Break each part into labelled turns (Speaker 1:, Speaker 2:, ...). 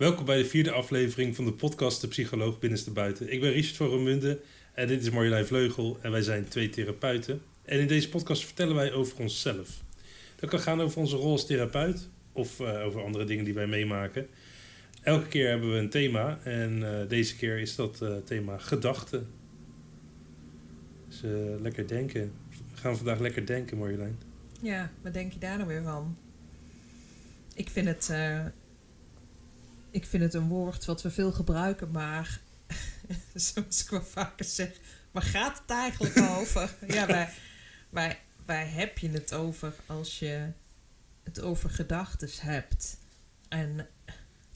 Speaker 1: Welkom bij de vierde aflevering van de podcast De Psycholoog Binnenste Buiten. Ik ben Richard van Romunde en dit is Marjolein Vleugel en wij zijn twee therapeuten. En in deze podcast vertellen wij over onszelf. Dat kan gaan over onze rol als therapeut of eh, over andere dingen die wij meemaken. Elke keer hebben we een thema en eh, deze keer is dat uh, thema gedachten. Dus lekker denken. We gaan vandaag lekker denken, Marjolein.
Speaker 2: Ja, wat denk je daar nou weer van? Ik vind het, ik vind het een woord wat we veel gebruiken, maar zoals ik wel vaker zeg, waar gaat het eigenlijk over? ja, waar, waar, waar heb je het over als je het over gedachten hebt? En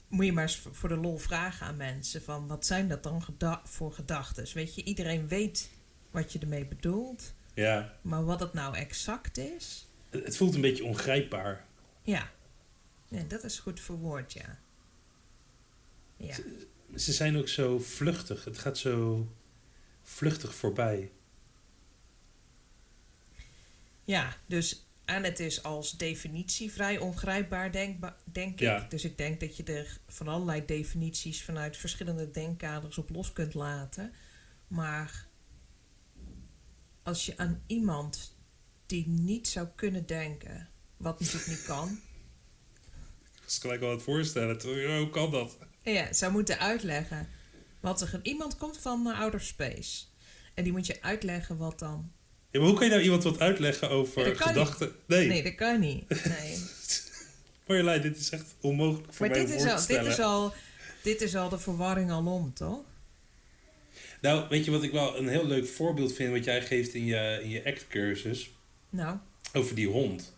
Speaker 2: moet je maar eens voor de lol vragen aan mensen van wat zijn dat dan geda voor gedachten? Weet je, iedereen weet wat je ermee bedoelt.
Speaker 1: Ja.
Speaker 2: Maar wat het nou exact is.
Speaker 1: Het voelt een beetje ongrijpbaar.
Speaker 2: Ja. Ja, dat is goed verwoord, ja.
Speaker 1: Ja. Ze, ze, zijn ook zo vluchtig. Het gaat zo vluchtig voorbij.
Speaker 2: Ja, dus en het is als definitie vrij ongrijpbaar, denk, denk ik. Dus ik denk dat je er van allerlei definities vanuit verschillende denkkaders op los kunt laten. Maar als je aan iemand die niet zou kunnen denken, wat natuurlijk niet kan,
Speaker 1: is gelijk wel het voorstellen. Hoe kan dat?
Speaker 2: Ja, zou moeten uitleggen. Wat er iemand komt van uh, outer space. En die moet je uitleggen wat dan.
Speaker 1: Ja, maar hoe kan je nou iemand wat uitleggen over gedachten?
Speaker 2: Nee. nee, dat kan niet. Nee.
Speaker 1: Marjolein, dit is echt onmogelijk voor maar mij dit is al,
Speaker 2: dit is, al, dit is al de verwarring alom, toch?
Speaker 1: Nou, weet je wat ik wel een heel leuk voorbeeld vind... wat jij geeft in je, in je ACT-cursus?
Speaker 2: Nou?
Speaker 1: Over die hond.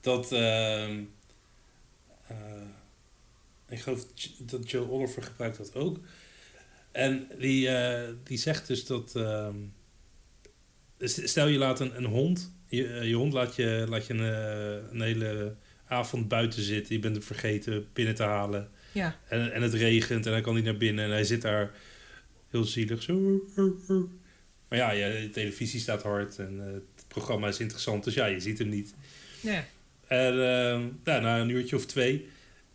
Speaker 1: Dat... Uh, uh, ik geloof dat Joe Oliver gebruikt dat ook. En die, uh, die zegt dus dat. Uh, stel je laat een, een hond. Je, je hond laat je, laat je een, een hele avond buiten zitten. Je bent hem vergeten binnen te halen.
Speaker 2: Ja.
Speaker 1: En, en het regent en dan kan hij naar binnen en hij zit daar heel zielig. Zo. Maar ja, ja de televisie staat hard en het programma is interessant. Dus ja, je ziet hem niet.
Speaker 2: Ja.
Speaker 1: En uh, nou, na een uurtje of twee,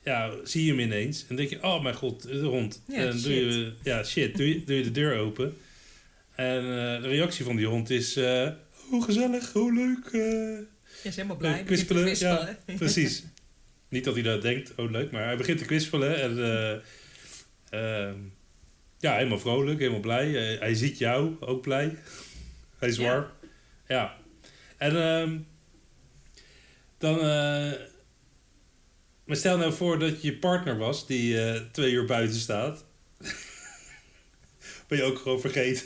Speaker 1: ja, zie je hem ineens. En denk je, oh mijn god, de hond.
Speaker 2: Ja,
Speaker 1: en
Speaker 2: shit.
Speaker 1: Doe je, ja, shit. Doe je, doe je de deur open. En uh, de reactie van die hond is, uh, hoe gezellig, hoe leuk. Uh,
Speaker 2: je is helemaal blij.
Speaker 1: Kwispelen. kwispelen. Ja, precies. Niet dat hij dat denkt, oh leuk, maar hij begint te kwispelen. En ehm, ja, helemaal vrolijk, helemaal blij. hij ziet jou, ook blij. hij is warm. Ja. ja. En... Ehm, dan. Maar stel nou voor dat je partner was die uh, twee uur buiten staat. ben je ook gewoon vergeten.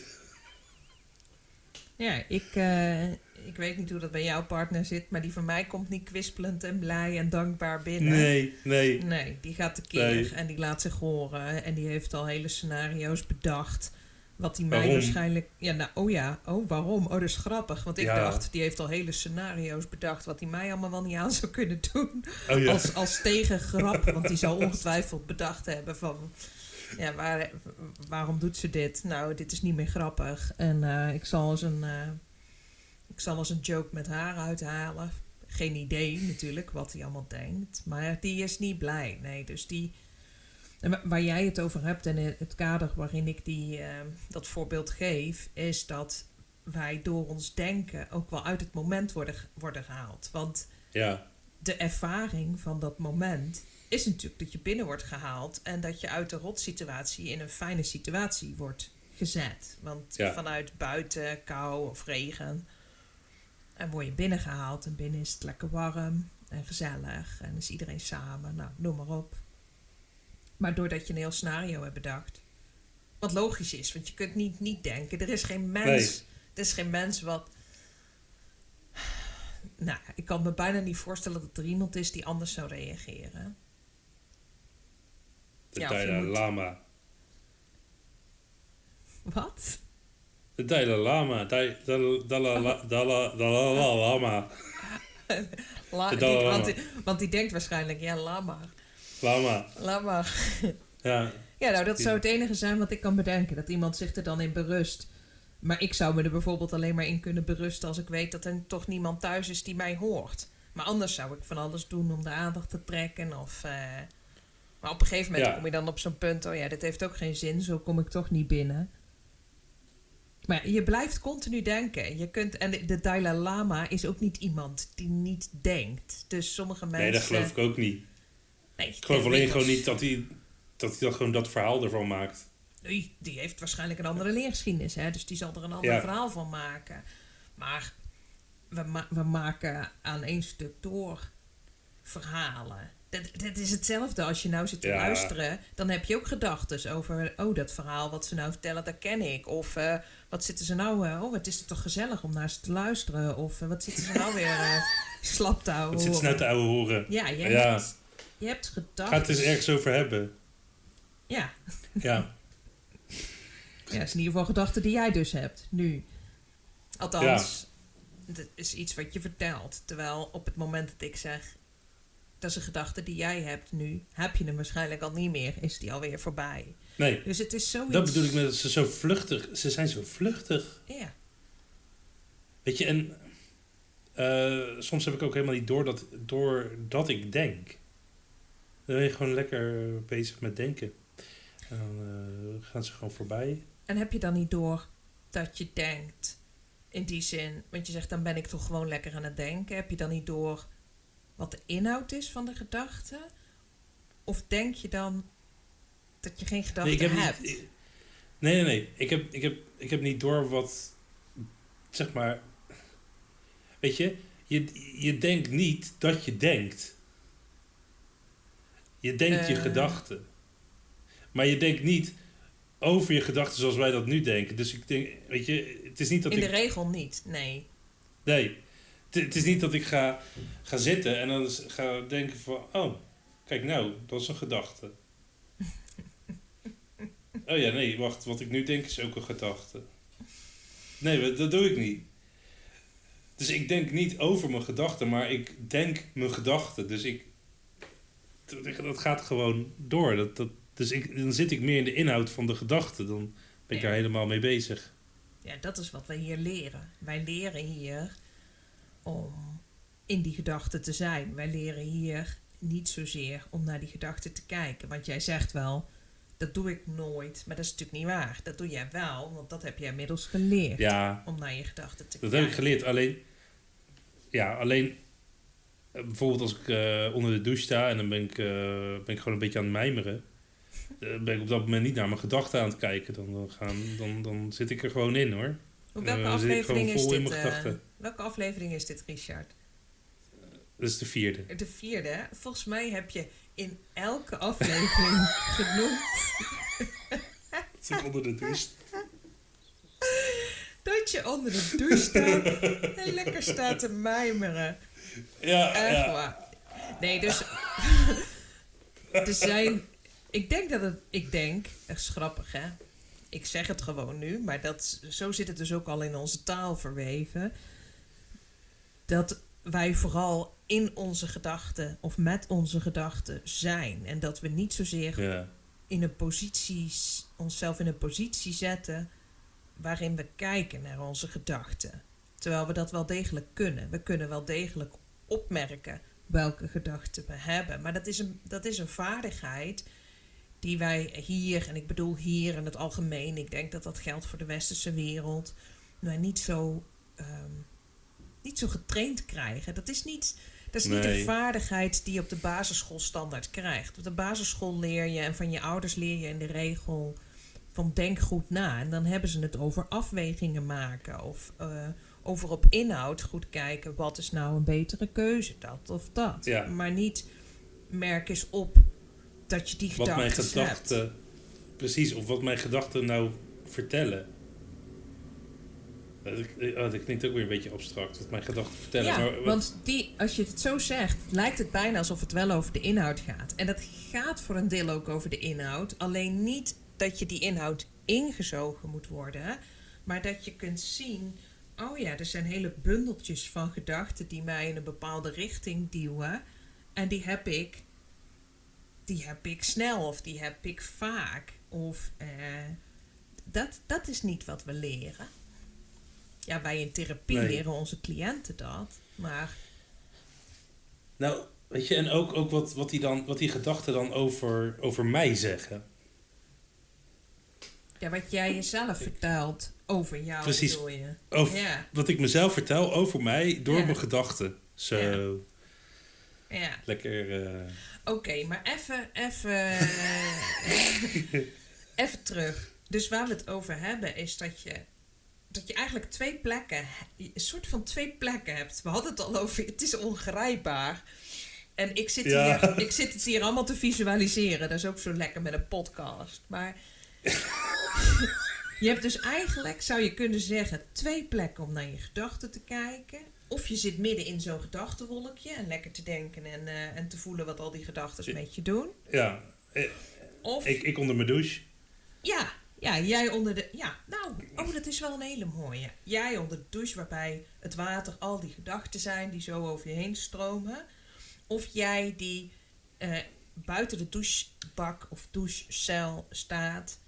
Speaker 2: Ja, ik, uh, ik weet niet hoe dat bij jouw partner zit, maar die van mij komt niet kwispelend en blij en dankbaar binnen.
Speaker 1: Nee, nee.
Speaker 2: Nee, die gaat tekeer nee. en die laat zich horen en die heeft al hele scenario's bedacht. Wat hij mij
Speaker 1: waarom?
Speaker 2: waarschijnlijk. Ja, nou, oh ja, oh waarom? Oh, dat is grappig. Want ik ja. dacht, die heeft al hele scenario's bedacht. wat hij mij allemaal wel niet aan zou kunnen doen.
Speaker 1: Oh ja.
Speaker 2: als, als tegengrap. want die zou ongetwijfeld bedacht hebben van. Ja, waar, waarom doet ze dit? Nou, dit is niet meer grappig. En uh, ik zal eens een. Uh, ik zal eens een joke met haar uithalen. Geen idee natuurlijk wat hij allemaal denkt. Maar die is niet blij. Nee, dus die en waar jij het over hebt en het kader waarin ik die, uh, dat voorbeeld geef, is dat wij door ons denken ook wel uit het moment worden, worden gehaald. Want
Speaker 1: ja.
Speaker 2: de ervaring van dat moment is natuurlijk dat je binnen wordt gehaald en dat je uit de rotsituatie in een fijne situatie wordt gezet. Want
Speaker 1: ja.
Speaker 2: vanuit buiten, kou of regen, en word je binnengehaald en binnen is het lekker warm en gezellig en is iedereen samen, nou, noem maar op. Maar doordat je een heel scenario hebt bedacht. Wat logisch is, want je kunt niet niet denken. Er is geen mens.
Speaker 1: Nee.
Speaker 2: Er is geen mens wat. Nou, ik kan me bijna niet voorstellen dat er iemand is die anders zou reageren.
Speaker 1: De ja, Dalai moet... Lama.
Speaker 2: Wat?
Speaker 1: De Dalai Lama. Dalai Lama.
Speaker 2: La, die, want, die, want die denkt waarschijnlijk, ja, lama.
Speaker 1: Lama.
Speaker 2: Lama.
Speaker 1: Ja.
Speaker 2: Ja, nou, dat zou het enige zijn wat ik kan bedenken. Dat iemand zich er dan in berust. Maar ik zou me er bijvoorbeeld alleen maar in kunnen berusten als ik weet dat er toch niemand thuis is die mij hoort. Maar anders zou ik van alles doen om de aandacht te trekken of. Uh, Maar op een gegeven moment
Speaker 1: Ja.
Speaker 2: kom je dan op zo'n punt... oh ja, dit heeft ook geen zin, zo kom ik toch niet binnen. Maar je blijft continu denken. Je kunt, en de, de Dalai Lama is ook niet iemand die niet denkt. Dus sommige mensen...
Speaker 1: Nee, dat geloof ik ook niet.
Speaker 2: Nee,
Speaker 1: Ik geloof
Speaker 2: en
Speaker 1: alleen gewoon niet dat hij, dat hij dan gewoon dat verhaal ervan maakt.
Speaker 2: Nee, die heeft waarschijnlijk een andere leergeschiedenis, hè? dus die zal er een ander
Speaker 1: Ja.
Speaker 2: verhaal van maken. Maar we, ma- we maken aan één stuk door verhalen. Dat, dat is hetzelfde als je nou zit te
Speaker 1: Ja.
Speaker 2: luisteren. Dan heb je ook gedachten over, oh, dat verhaal wat ze nou vertellen, dat ken ik. Of eh, wat zitten ze nou, eh, oh, wat is het toch gezellig om naar ze te luisteren. Of eh, wat zitten ze nou weer slap te houden.
Speaker 1: Wat zit ze nou te ouwe horen?
Speaker 2: Ja, je
Speaker 1: Ja.
Speaker 2: hebt, je hebt gedachten.
Speaker 1: Ga het eens ergens over hebben.
Speaker 2: Ja,
Speaker 1: Ja,
Speaker 2: Ja, is in ieder geval gedachten die jij dus hebt, nu. Althans, dat is iets wat je vertelt. Terwijl op het moment dat ik zeg, dat is een gedachte die jij hebt nu, heb je hem waarschijnlijk al niet meer, is die alweer voorbij.
Speaker 1: nee.
Speaker 2: Dus het is zoiets...
Speaker 1: Dat bedoel ik met dat ze zo vluchtig... Ze zijn zo vluchtig.
Speaker 2: Ja,
Speaker 1: Weet je, en... eh, soms heb ik ook helemaal niet door dat, door dat ik denk. Dan ben je gewoon lekker bezig met denken. En dan eh, gaan ze gewoon voorbij.
Speaker 2: en heb je dan niet door dat je denkt, in die zin, want je zegt dan ben ik toch gewoon lekker aan het denken, heb je dan niet door wat de inhoud is van de gedachte? Of denk je dan dat je geen gedachten
Speaker 1: Nee, ik heb
Speaker 2: hebt?
Speaker 1: niet, ik- nee, nee, nee. Ik heb, ik, heb, ik heb niet door wat, zeg maar... Weet je, je, je denkt niet dat je denkt. Je denkt je
Speaker 2: Eh.
Speaker 1: gedachten. Maar je denkt niet over je gedachten zoals wij dat nu denken. Dus ik denk, weet je, het is niet dat
Speaker 2: In de
Speaker 1: ik...
Speaker 2: regel niet, nee.
Speaker 1: Nee, het, is niet dat ik ga, ga zitten en dan ga denken van... Oh, kijk nou, dat is een gedachte. Oh ja, nee, wacht. Wat ik nu denk is ook een gedachte. Nee, dat doe ik niet. Dus ik denk niet over mijn gedachten, maar ik denk mijn gedachten. Dus ik... Dat, dat gaat gewoon door. Dat, dat, dus ik, dan zit ik meer in de inhoud van de gedachte. Dan ben ik
Speaker 2: Ja.
Speaker 1: daar helemaal mee bezig.
Speaker 2: Ja, dat is wat wij hier leren. Wij leren hier om in die gedachten te zijn. Wij leren hier niet zozeer om naar die gedachten te kijken. Want jij zegt wel, dat doe ik nooit. Maar dat is natuurlijk niet waar. Dat doe jij wel, want dat heb jij inmiddels geleerd.
Speaker 1: Ja,
Speaker 2: Om naar je gedachten te
Speaker 1: Dat
Speaker 2: kijken.
Speaker 1: heb ik geleerd. Alleen, ja, alleen bijvoorbeeld als ik eh, onder de douche sta en dan ben ik, eh, ben ik gewoon een beetje aan het mijmeren. eh, ben ik op dat moment niet naar mijn gedachten aan het kijken. Dan, dan, gaan, dan, dan zit ik er gewoon in hoor.
Speaker 2: Op welke
Speaker 1: Eh, dan
Speaker 2: aflevering is
Speaker 1: vol in
Speaker 2: dit? eh, welke aflevering is dit, Richard?
Speaker 1: Dat is de vierde.
Speaker 2: De vierde. hè? Volgens mij heb je in elke aflevering genoemd
Speaker 1: Dat zit onder de douche.
Speaker 2: dat je onder de douche staat en lekker staat te mijmeren.
Speaker 1: Ja,
Speaker 2: Echt
Speaker 1: ja.
Speaker 2: waar. Nee, dus. er zijn. Ik denk dat het. Ik denk. Is grappig, hè? Ik zeg het gewoon nu, maar dat, zo zit het dus ook al in onze taal verweven. Dat wij vooral in onze gedachten of met onze gedachten zijn. En dat we niet zozeer
Speaker 1: ja.
Speaker 2: in een positie, onszelf in een positie zetten waarin we kijken naar onze gedachten. Terwijl we dat wel degelijk kunnen. We kunnen wel degelijk opmerken welke gedachten we hebben. Maar dat is een, dat is een vaardigheid die wij hier, en ik bedoel hier in het algemeen, ik denk dat dat geldt voor de westerse wereld, maar niet zo, ehm, niet zo getraind krijgen. Dat is niet. Dat is niet een vaardigheid die je op de basisschool standaard krijgt. Op de basisschool leer je en van je ouders leer je in de regel van denk goed na. En dan hebben ze het over afwegingen maken of eh, over op inhoud goed kijken. Wat is nou een betere keuze, dat of dat.
Speaker 1: Ja.
Speaker 2: Maar niet merk eens op dat je die
Speaker 1: Wat mijn
Speaker 2: gedachten
Speaker 1: gedachten... Precies, of wat mijn gedachten nou vertellen. Dat, oh, dat klinkt ook weer een beetje abstract. Wat mijn gedachten vertellen.
Speaker 2: Ja,
Speaker 1: maar wat-
Speaker 2: want die, als je het zo zegt, lijkt het bijna alsof het wel over de inhoud gaat. En dat gaat voor een deel ook over de inhoud. Alleen niet dat je die inhoud ingezogen moet worden, maar dat je kunt zien: oh ja, er zijn hele bundeltjes van gedachten die mij in een bepaalde richting duwen. En die heb ik, die heb ik snel of die heb ik vaak. Of eh, dat, dat is niet wat we leren. Ja, wij in therapie
Speaker 1: Nee.
Speaker 2: leren onze cliënten dat. Maar
Speaker 1: Nou, Weet je, en ook, ook wat, wat, die dan, wat die gedachten dan over, over mij zeggen.
Speaker 2: Ja, wat jij jezelf vertelt over jou,
Speaker 1: Precies.
Speaker 2: bedoel je.
Speaker 1: Over,
Speaker 2: Ja,
Speaker 1: Wat ik mezelf vertel over mij door
Speaker 2: Ja.
Speaker 1: mijn gedachten. Zo,
Speaker 2: ja.
Speaker 1: lekker... eh,
Speaker 2: Oké, maar even, even, even terug. Dus waar we het over hebben is dat je, dat je eigenlijk twee plekken, een soort van twee plekken hebt. We hadden het al over, het is ongrijpbaar. En ik zit,
Speaker 1: Ja.
Speaker 2: hier, ik zit het hier allemaal te visualiseren. Dat is ook zo lekker met een podcast. Maar je hebt dus eigenlijk, zou je kunnen zeggen, twee plekken om naar je gedachten te kijken. Of je zit midden in zo'n gedachtenwolkje en lekker te denken en, eh, en te voelen wat al die gedachten met je doen.
Speaker 1: ja,
Speaker 2: Of
Speaker 1: ik, ik onder mijn douche.
Speaker 2: ja, ja, jij onder de. Ja, nou, oh, dat is wel een hele mooie. Jij onder de douche, waarbij het water al die gedachten zijn die zo over je heen stromen. Of jij die eh, buiten de douchebak of douchecel staat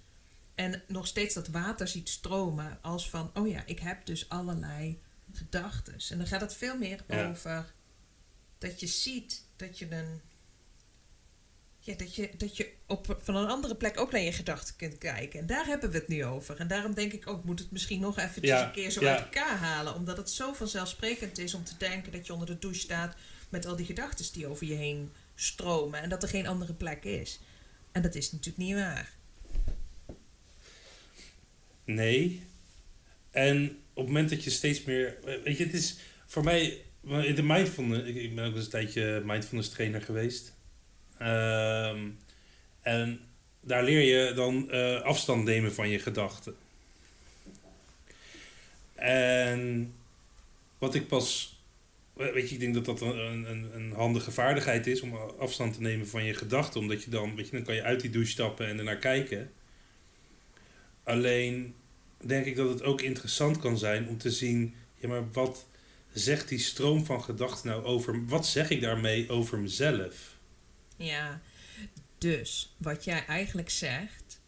Speaker 2: en nog steeds dat water ziet stromen. Als van, oh ja, ik heb dus allerlei gedachten. En dan gaat het veel meer
Speaker 1: Ja.
Speaker 2: over dat je ziet dat je een. Ja, dat je, dat je op, van een andere plek ook naar je gedachten kunt kijken. En daar hebben we het nu over. En daarom denk ik ook, moet het misschien nog eventjes
Speaker 1: Ja,
Speaker 2: een keer zo
Speaker 1: ja.
Speaker 2: uit elkaar halen. Omdat het zo vanzelfsprekend is om te denken dat je onder de douche staat met al die gedachten die over je heen stromen. En dat er geen andere plek is. En dat is natuurlijk niet waar.
Speaker 1: Nee. En op het moment dat je steeds meer... Weet je, het is voor mij... De mindfulness... Ik, ik ben ook eens een tijdje mindfulness trainer geweest. Ehm, en daar leer je dan eh, afstand nemen van je gedachten. En wat ik pas... Weet je, ik denk dat dat een, een, een handige vaardigheid is om afstand te nemen van je gedachten. Omdat je dan, weet je, dan kan je uit die douche stappen en ernaar kijken. Alleen denk ik dat het ook interessant kan zijn om te zien, ja, maar wat zegt die stroom van gedachten nou over, wat zeg ik daarmee over mezelf?
Speaker 2: Ja, dus wat jij eigenlijk zegt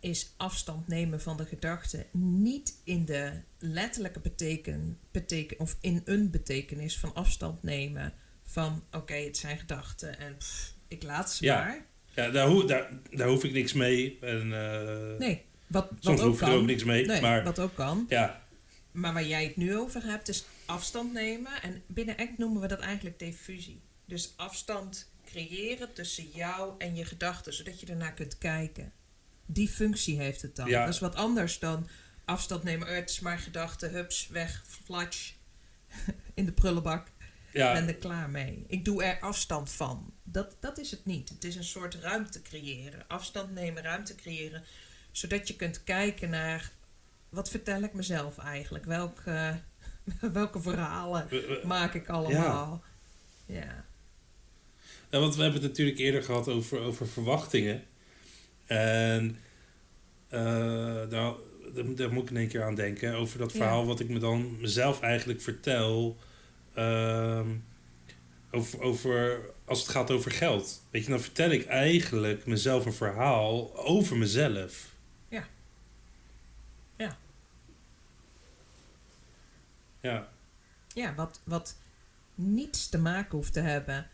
Speaker 2: is afstand nemen van de gedachte niet in de letterlijke beteken, beteken of in een betekenis van afstand nemen van oké, het zijn gedachten en pff, ik laat ze
Speaker 1: Ja.
Speaker 2: maar.
Speaker 1: Ja, daar, ho daar, daar hoef ik niks mee. En, eh,
Speaker 2: Nee, wat,
Speaker 1: soms
Speaker 2: wat ook
Speaker 1: hoef ik er ook niks mee.
Speaker 2: Nee,
Speaker 1: maar
Speaker 2: wat ook kan.
Speaker 1: ja,
Speaker 2: Maar waar jij het nu over hebt, is afstand nemen. En binnen ACT noemen we dat eigenlijk diffusie. Dus afstand creëren tussen jou en je gedachten, zodat je ernaar kunt kijken. Die functie heeft het dan.
Speaker 1: Ja.
Speaker 2: Dat is wat anders dan afstand nemen. Oh, het is maar gedachten, hups, weg, flatsch, in de prullenbak.
Speaker 1: ja,
Speaker 2: ben er klaar mee. Ik doe er afstand van. Dat, dat is het niet. Het is een soort ruimte creëren. Afstand nemen, ruimte creëren. Zodat je kunt kijken naar... Wat vertel ik mezelf eigenlijk? Welke, welke verhalen maak ik allemaal? Ja.
Speaker 1: Ja, want we hebben het natuurlijk eerder gehad over, over verwachtingen. En eh, daar, daar, moet ik in één keer aan denken. Over dat
Speaker 2: Ja.
Speaker 1: verhaal wat ik me dan mezelf eigenlijk vertel. ehm, over, over, als het gaat over geld. Weet je, dan vertel ik eigenlijk mezelf een verhaal over mezelf.
Speaker 2: Ja. Ja.
Speaker 1: Ja,
Speaker 2: Ja, wat, wat niets te maken hoeft te hebben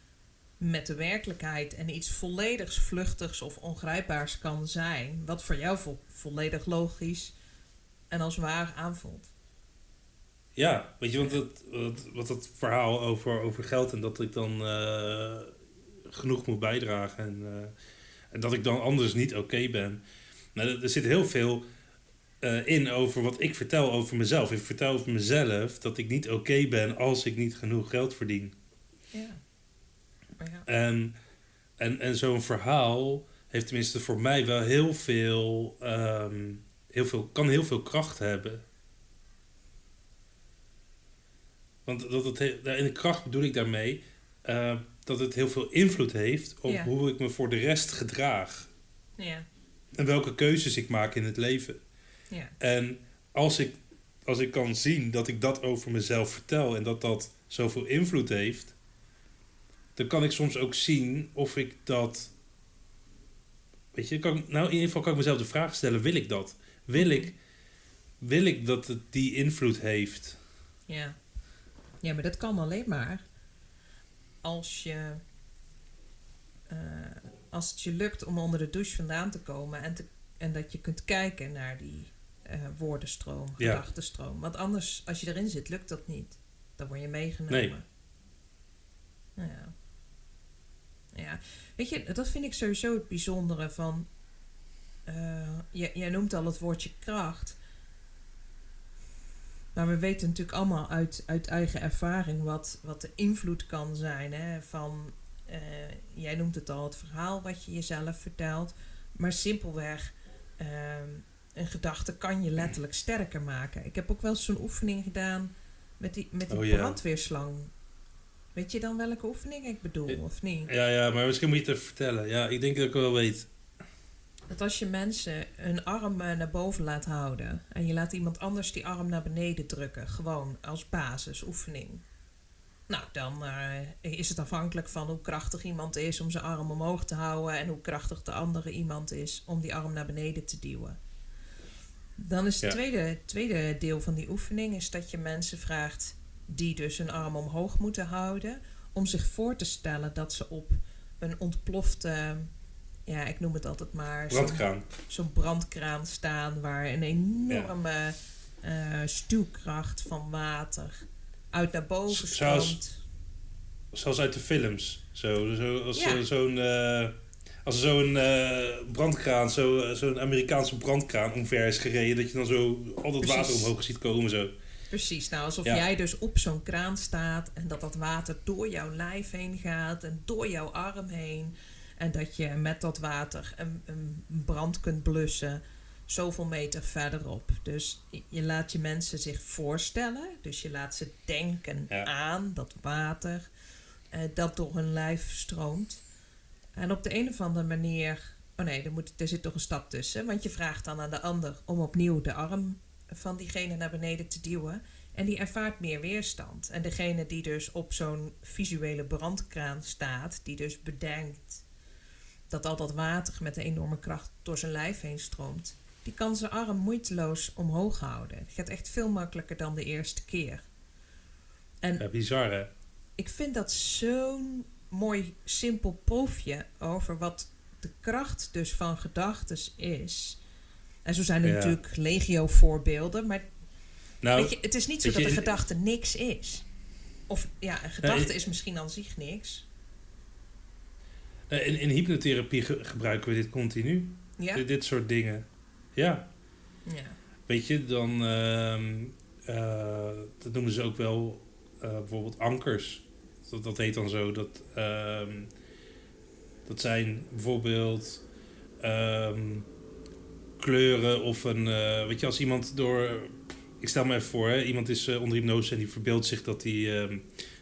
Speaker 2: met de werkelijkheid en iets volledig vluchtigs of ongrijpbaars kan zijn, wat voor jou vo- volledig logisch en als waar aanvoelt.
Speaker 1: Ja, weet je, want dat, wat, wat dat verhaal over, over geld en dat ik dan eh, genoeg moet bijdragen en, eh, en dat ik dan anders niet oké ben. Nou, er- er zit heel veel eh, in over wat ik vertel over mezelf. Ik vertel over mezelf dat ik niet oké ben als ik niet genoeg geld verdien.
Speaker 2: Ja. Ja.
Speaker 1: En, en, en zo'n verhaal heeft tenminste voor mij wel heel veel, ehm, heel veel, kan heel veel kracht hebben. Want dat het, he- in de kracht bedoel ik daarmee eh, dat het heel veel invloed heeft op
Speaker 2: Ja.
Speaker 1: hoe ik me voor de rest gedraag.
Speaker 2: Ja.
Speaker 1: En welke keuzes ik maak in het leven.
Speaker 2: Ja.
Speaker 1: En als ik, als ik kan zien dat ik dat over mezelf vertel en dat dat zoveel invloed heeft, dan kan ik soms ook zien of ik dat. Weet je, kan, nou in ieder geval kan ik mezelf de vraag stellen: wil ik dat? Wil ik, wil ik dat het die invloed heeft?
Speaker 2: Ja. ja, maar dat kan alleen maar als je. eh, als het je lukt om onder de douche vandaan te komen en, te, en dat je kunt kijken naar die eh, woordenstroom,
Speaker 1: Ja.
Speaker 2: gedachtenstroom. Want anders, als je erin zit, lukt dat niet. Dan word je meegenomen.
Speaker 1: Nee.
Speaker 2: Ja. ja. Weet je, dat vind ik sowieso het bijzondere van. eh, jij, jij noemt al het woordje kracht. Maar we weten natuurlijk allemaal uit, uit eigen ervaring wat, wat de invloed kan zijn. Hè? Van, eh, jij noemt het al, het verhaal wat je jezelf vertelt. Maar simpelweg, ehm, een gedachte kan je letterlijk sterker maken. Ik heb ook wel eens zo'n oefening gedaan met die, met die
Speaker 1: Oh ja.
Speaker 2: brandweerslang. Weet je dan welke oefening ik bedoel, of niet?
Speaker 1: Ja, ja, maar misschien moet je het even vertellen. Ja, ik denk dat ik wel weet.
Speaker 2: Dat als je mensen hun arm eh, naar boven laat houden en je laat iemand anders die arm naar beneden drukken, gewoon als basisoefening. Nou, dan eh, is het afhankelijk van hoe krachtig iemand is om zijn arm omhoog te houden en hoe krachtig de andere iemand is om die arm naar beneden te duwen. Dan is het
Speaker 1: Ja.
Speaker 2: tweede, tweede deel van die oefening is dat je mensen vraagt die dus hun arm omhoog moeten houden, om zich voor te stellen dat ze op een ontplofte, ja, ik noem het altijd maar, zo'n
Speaker 1: Brandkraan.
Speaker 2: zo'n brandkraan staan waar een enorme eh, stuwkracht van water uit naar boven
Speaker 1: zoals-
Speaker 2: stroomt.
Speaker 1: Zoals uit de films. Zo, zo, als
Speaker 2: Ja.
Speaker 1: zo- zo'n... eh, als er zo'n eh, brandkraan, zo, eh, zo'n Amerikaanse brandkraan omver is gereden, dat je dan zo al dat
Speaker 2: Precies.
Speaker 1: water omhoog ziet komen. Zo.
Speaker 2: Precies, nou alsof
Speaker 1: Ja.
Speaker 2: jij dus op zo'n kraan staat en dat dat water door jouw lijf heen gaat en door jouw arm heen. En dat je met dat water een, een brand kunt blussen zoveel meter verderop. Dus je laat je mensen zich voorstellen, dus je laat ze denken
Speaker 1: Ja.
Speaker 2: aan dat water eh, dat door hun lijf stroomt. En op de een of andere manier. Oh nee, er, moet, er zit toch een stap tussen. Want je vraagt dan aan de ander om opnieuw de arm van diegene naar beneden te duwen. En die ervaart meer weerstand. En degene die dus op zo'n visuele brandkraan staat, die dus bedenkt dat al dat water met een enorme kracht door zijn lijf heen stroomt, die kan zijn arm moeiteloos omhoog houden. Het gaat echt veel makkelijker dan de eerste keer. En
Speaker 1: Ja, bizar hè?
Speaker 2: ik vind dat zo'n mooi simpel proefje over wat de kracht dus van gedachtes is. En zo zijn er
Speaker 1: Ja.
Speaker 2: natuurlijk legio voorbeelden, maar
Speaker 1: Nou,
Speaker 2: weet je, het is niet zo dat
Speaker 1: je-
Speaker 2: een gedachte niks is. Of ja, een gedachte is misschien aan zich niks.
Speaker 1: eh, in, in hypnotherapie ge- gebruiken we dit continu.
Speaker 2: Ja,
Speaker 1: Dit, dit soort dingen. Ja,
Speaker 2: ja.
Speaker 1: weet je, dan... ehm, eh, dat noemen ze ook wel eh, bijvoorbeeld ankers. Dat, dat heet dan zo. Dat, ehm, dat zijn bijvoorbeeld ehm, kleuren of een... eh, weet je, als iemand door... Ik stel me even voor, hè, iemand is eh, onder hypnose en die verbeeldt zich dat hij, ehm,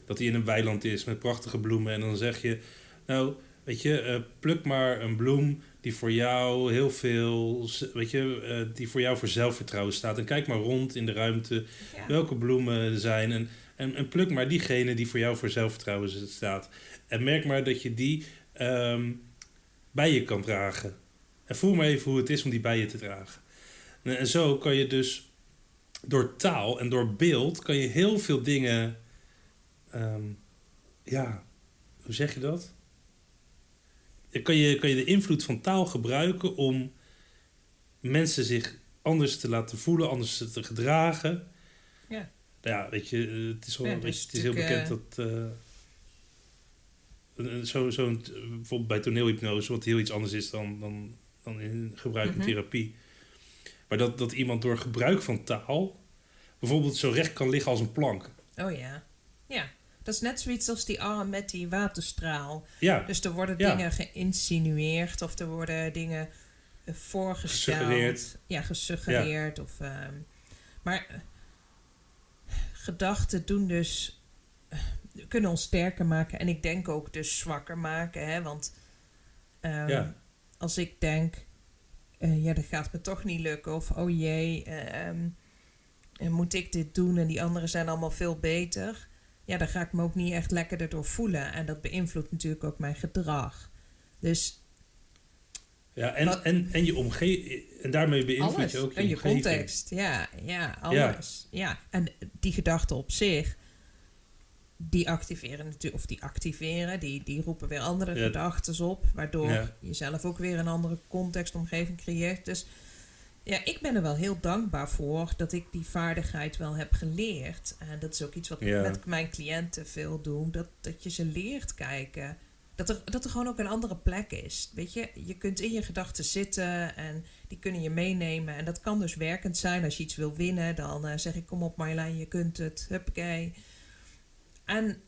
Speaker 1: dat hij in een weiland is met prachtige bloemen. En dan zeg je, nou, weet je, eh, pluk maar een bloem die voor jou heel veel, weet je, die voor jou voor zelfvertrouwen staat. En kijk maar rond in de ruimte
Speaker 2: ja.
Speaker 1: welke bloemen er zijn. En, en, en pluk maar diegene die voor jou voor zelfvertrouwen staat. En merk maar dat je die ehm, bij je kan dragen. En voel maar even hoe het is om die bij je te dragen. En, zo kan je dus door taal en door beeld kan je heel veel dingen. ehm, ja, hoe zeg je dat? Kan je, kan je de invloed van taal gebruiken om mensen zich anders te laten voelen, anders te gedragen.
Speaker 2: Ja.
Speaker 1: Ja, weet je, eh, het is, wel,
Speaker 2: Ja,
Speaker 1: weet
Speaker 2: dus
Speaker 1: je, het is heel bekend dat. eh, een- een- zo, zo, bijvoorbeeld bij toneelhypnose, wat heel iets anders is dan, dan, dan in gebruik in
Speaker 2: Mhm.
Speaker 1: therapie. Maar dat, dat iemand door gebruik van taal bijvoorbeeld zo recht kan liggen als een plank.
Speaker 2: Oh ja. Ja. Dat is net zoiets als die arm met die waterstraal.
Speaker 1: Ja,
Speaker 2: Dus er worden
Speaker 1: Ja.
Speaker 2: dingen geïnsinueerd of er worden dingen eh, voorgesteld.
Speaker 1: Gesuggereerd.
Speaker 2: Ja, gesuggereerd. Of, ehm, maar eh, gedachten doen dus, eh, kunnen ons sterker maken en ik denk ook dus zwakker maken. Hè? Want ehm,
Speaker 1: Ja.
Speaker 2: als ik denk, eh, ja, dat gaat me toch niet lukken. Of oh jee, eh, ehm, eh, moet ik dit doen en die anderen zijn allemaal veel beter. Ja, dan ga ik me ook niet echt lekker erdoor voelen. En dat beïnvloedt natuurlijk ook mijn gedrag. Dus
Speaker 1: ja en,
Speaker 2: Wat-
Speaker 1: en, en je omgeving. En daarmee beïnvloed je ook je
Speaker 2: en je
Speaker 1: omgeving.
Speaker 2: context. Ja, ja, alles. Ja. En die gedachte op zich, die activeren natuurlijk, of die activeren, die, die roepen weer andere
Speaker 1: Ja.
Speaker 2: gedachten op, waardoor
Speaker 1: Ja.
Speaker 2: je zelf ook weer een andere contextomgeving creëert. Dus ja, ik ben er wel heel dankbaar voor dat ik die vaardigheid wel heb geleerd. En dat is ook iets wat ik met mijn cliënten veel doe, dat, dat je ze leert kijken. Dat er, dat er gewoon ook een andere plek is. Weet je, je kunt in je gedachten zitten en die kunnen je meenemen. En dat kan dus werkend zijn. Als je iets wil winnen, dan eh, zeg ik: Kom op, Marjolein, je kunt het. Huppakee. En,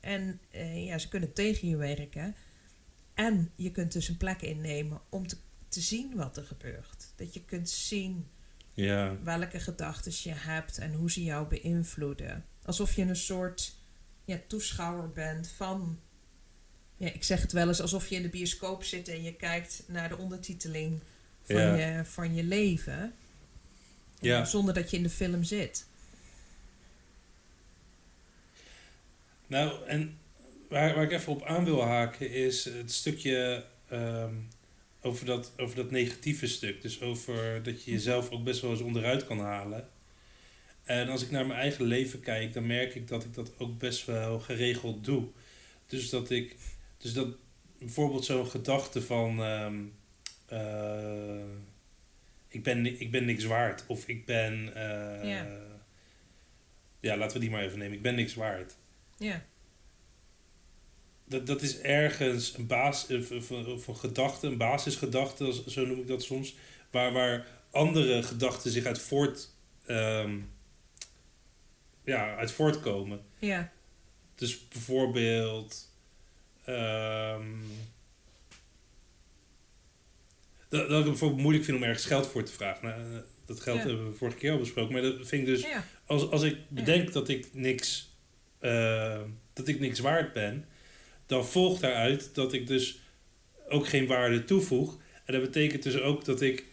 Speaker 2: en eh, ja, ze kunnen tegen je werken. En je kunt dus een plek innemen om te, te zien wat er gebeurt. Dat je kunt zien
Speaker 1: Ja,
Speaker 2: welke gedachten je hebt en hoe ze jou beïnvloeden. Alsof je een soort ja, toeschouwer bent van. Ja, ik zeg het wel eens alsof je in de bioscoop zit en je kijkt naar de ondertiteling van,
Speaker 1: Ja.
Speaker 2: je, van je leven.
Speaker 1: Ja.
Speaker 2: Zonder dat je in de film zit.
Speaker 1: Nou, en waar, waar ik even op aan wil haken is het stukje ehm, over, dat, over dat negatieve stuk. Dus over dat je jezelf ook best wel eens onderuit kan halen. En als ik naar mijn eigen leven kijk, dan merk ik dat ik dat ook best wel geregeld doe. Dus dat ik, dus dat bijvoorbeeld zo'n gedachte van, ehm, eh, ik, ben, ik ben niks waard. Of ik ben, eh,
Speaker 2: Ja.
Speaker 1: ja, laten we die maar even nemen. Ik ben niks waard
Speaker 2: Ja,
Speaker 1: dat, dat is ergens een, baas, of, of, een gedachte, een basisgedachte, zo noem ik dat soms, waar, waar andere gedachten zich uit, voort, ehm, ja, uit voortkomen.
Speaker 2: ja,
Speaker 1: Dus bijvoorbeeld. Ehm, dat, dat ik bijvoorbeeld moeilijk vind om ergens geld voor te vragen. Nou, eh, dat geld
Speaker 2: Ja.
Speaker 1: hebben we vorige keer al besproken. Maar dat vind ik dus
Speaker 2: ja,
Speaker 1: als, als ik bedenk dat ik niks eh, dat ik niks waard ben, dan volgt daaruit dat ik dus ook geen waarde toevoeg. En dat betekent dus ook dat ik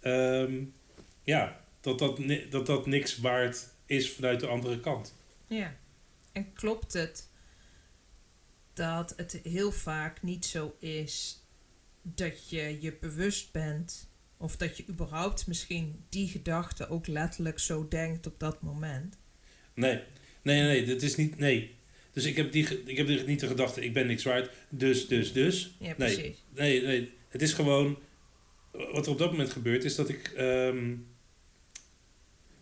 Speaker 1: ehm, ja, dat dat, dat dat niks waard is vanuit de andere kant.
Speaker 2: ja. En klopt het dat het heel vaak niet zo is dat je je bewust bent, of dat je überhaupt misschien die gedachte ook letterlijk zo denkt op dat moment?
Speaker 1: Nee, nee, nee, nee, dat is niet, nee. Dus ik heb, die, ik heb die- niet de gedachte, ik ben niks waard, dus, dus, dus.
Speaker 2: Ja,
Speaker 1: Nee.
Speaker 2: precies.
Speaker 1: Nee, nee, het is gewoon. Wat er op dat moment gebeurt is dat ik. ehm,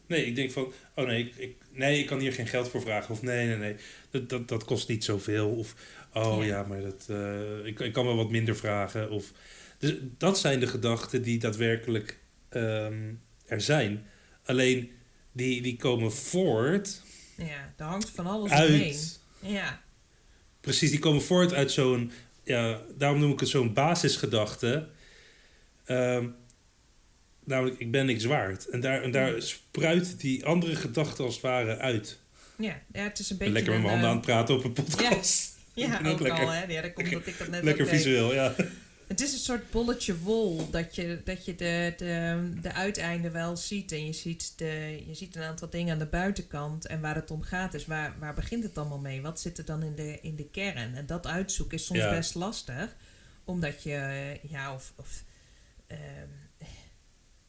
Speaker 1: nee, ik denk van. Oh nee ik, ik, nee, ik kan hier geen geld voor vragen. Of nee, nee, nee. Dat, dat, dat kost niet zoveel. Of. Oh
Speaker 2: Ja.
Speaker 1: ja, maar dat, eh, ik, ik kan wel wat minder vragen. Of, dus dat zijn de gedachten die daadwerkelijk ehm, er zijn. Alleen die, die komen voort
Speaker 2: Ja, er hangt van alles omheen.
Speaker 1: uit.
Speaker 2: Ja,
Speaker 1: Precies, die komen voort uit zo'n, ja, daarom noem ik het zo'n basisgedachte. Ehm, namelijk, ik ben niks waard. En daar, en daar spruit die andere gedachte als het ware uit.
Speaker 2: ja, ja het is een
Speaker 1: Ik ben
Speaker 2: beetje
Speaker 1: lekker met mijn handen aan
Speaker 2: eh,
Speaker 1: het praten op een podcast.
Speaker 2: Ja,
Speaker 1: Ben
Speaker 2: ook,
Speaker 1: ook lekker,
Speaker 2: al, hè. Ja, dat komt dat ik dat net
Speaker 1: lekker visueel, ja.
Speaker 2: Het is een soort bolletje wol dat je, dat je de, de, de uiteinden wel ziet. En je ziet, de, je ziet een aantal dingen aan de buitenkant. En waar het om gaat is, waar, waar begint het allemaal mee? Wat zit er dan in de, in de kern? En dat uitzoeken is soms
Speaker 1: Ja.
Speaker 2: best lastig. Omdat je, ja, of... of ehm,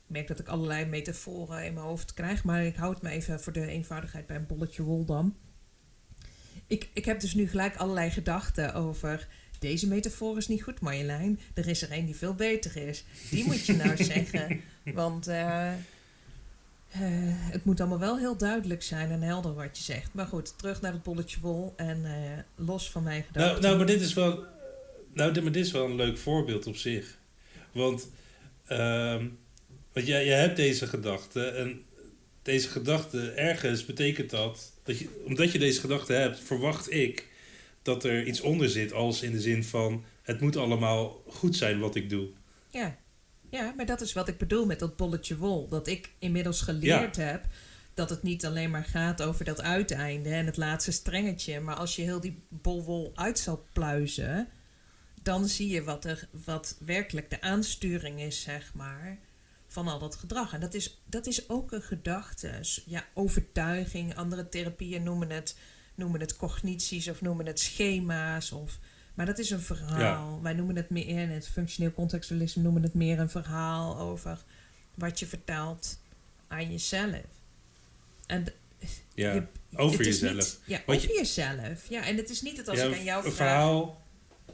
Speaker 2: ik merk dat ik allerlei metaforen in mijn hoofd krijg. Maar ik hou het me even voor de eenvoudigheid bij een bolletje wol dan. Ik, ik heb dus nu gelijk allerlei gedachten over... Deze metafoor is niet goed, Marjolein. Er is er een die veel beter is. Die moet je nou zeggen. Want eh, eh, het moet allemaal wel heel duidelijk zijn en helder wat je zegt. Maar goed, terug naar het bolletje wol en eh, los van mijn gedachten.
Speaker 1: Nou, nou, maar dit is wel, nou, dit, maar dit is wel een leuk voorbeeld op zich. Want, ehm, want jij, jij hebt deze gedachte en deze gedachte, ergens betekent dat, dat je, omdat je deze gedachte hebt, verwacht ik dat er iets onder zit, als in de zin van, het moet allemaal goed zijn wat ik doe.
Speaker 2: Ja. ja, maar dat is wat ik bedoel met dat bolletje wol. Dat ik inmiddels geleerd heb dat het niet alleen maar gaat over dat uiteinde en het laatste strengetje. Maar als je heel die bol wol uit zal pluizen, dan zie je wat, er, wat werkelijk de aansturing is, zeg maar, van al dat gedrag. En dat is, dat is ook een gedachte. Ja, overtuiging. Andere therapieën noemen het, noemen het cognities of noemen het schema's. Of, maar dat is een verhaal. Wij noemen het meer, in het functioneel contextualisme noemen het meer een verhaal over wat je vertelt aan jezelf. En
Speaker 1: Ja,
Speaker 2: je-
Speaker 1: over
Speaker 2: het
Speaker 1: jezelf.
Speaker 2: niet- ja,
Speaker 1: Wat
Speaker 2: over jezelf. Ja, en het is niet dat als
Speaker 1: Ja,
Speaker 2: ik aan jou
Speaker 1: een
Speaker 2: vraag...
Speaker 1: verhaal,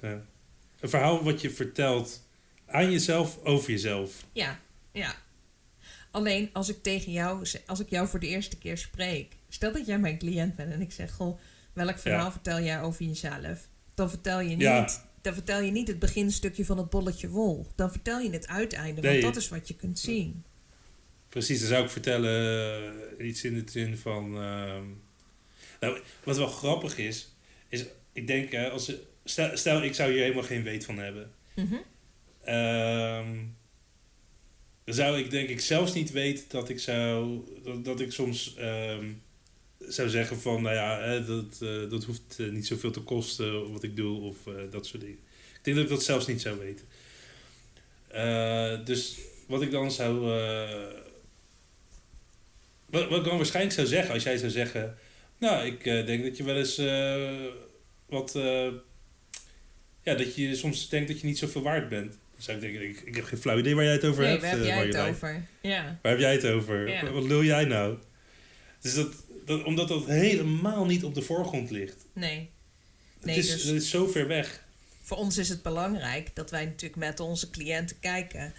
Speaker 1: ja. een verhaal wat je vertelt aan jezelf over jezelf.
Speaker 2: Ja, ja. Alleen als ik tegen jou, als ik jou voor de eerste keer spreek, stel dat jij mijn cliënt bent en ik zeg, goh, welk verhaal
Speaker 1: Ja.
Speaker 2: vertel jij over jezelf? Dan vertel je niet,
Speaker 1: Ja.
Speaker 2: dan vertel je niet het beginstukje van het bolletje wol. Dan vertel je het uiteinde,
Speaker 1: Nee.
Speaker 2: want dat is wat je kunt zien.
Speaker 1: Precies, dan zou ik vertellen eh, iets in de zin van. ehm, nou, wat wel grappig is, is ik denk, als, stel, stel ik zou hier helemaal geen weet van hebben. Ehm, zou ik denk ik zelfs niet weten dat ik zou. dat, ik soms ehm, zou zeggen van, nou ja, dat, eh, dat hoeft eh, niet zoveel te kosten wat ik doe of eh, dat soort dingen. Ik denk dat ik dat zelfs niet zou weten. Dus wat ik dan zou. wat, wat ik dan waarschijnlijk zou zeggen, als jij zou zeggen. Nou, ik denk dat je wel eens wat. ja, dat je soms denkt dat je niet zoveel waard bent. Ik denken, ik, ik heb geen flauw idee waar jij het over
Speaker 2: Nee,
Speaker 1: hebt.
Speaker 2: waar heb
Speaker 1: eh,
Speaker 2: jij het over? Ja.
Speaker 1: Waar heb jij het over?
Speaker 2: Ja.
Speaker 1: Wat, lul jij nou? Dus dat, dat, omdat dat helemaal niet op de voorgrond ligt.
Speaker 2: Nee.
Speaker 1: Het
Speaker 2: Nee,
Speaker 1: is,
Speaker 2: dus-
Speaker 1: het is zo ver weg.
Speaker 2: Voor ons is het belangrijk dat wij natuurlijk met onze cliënten kijken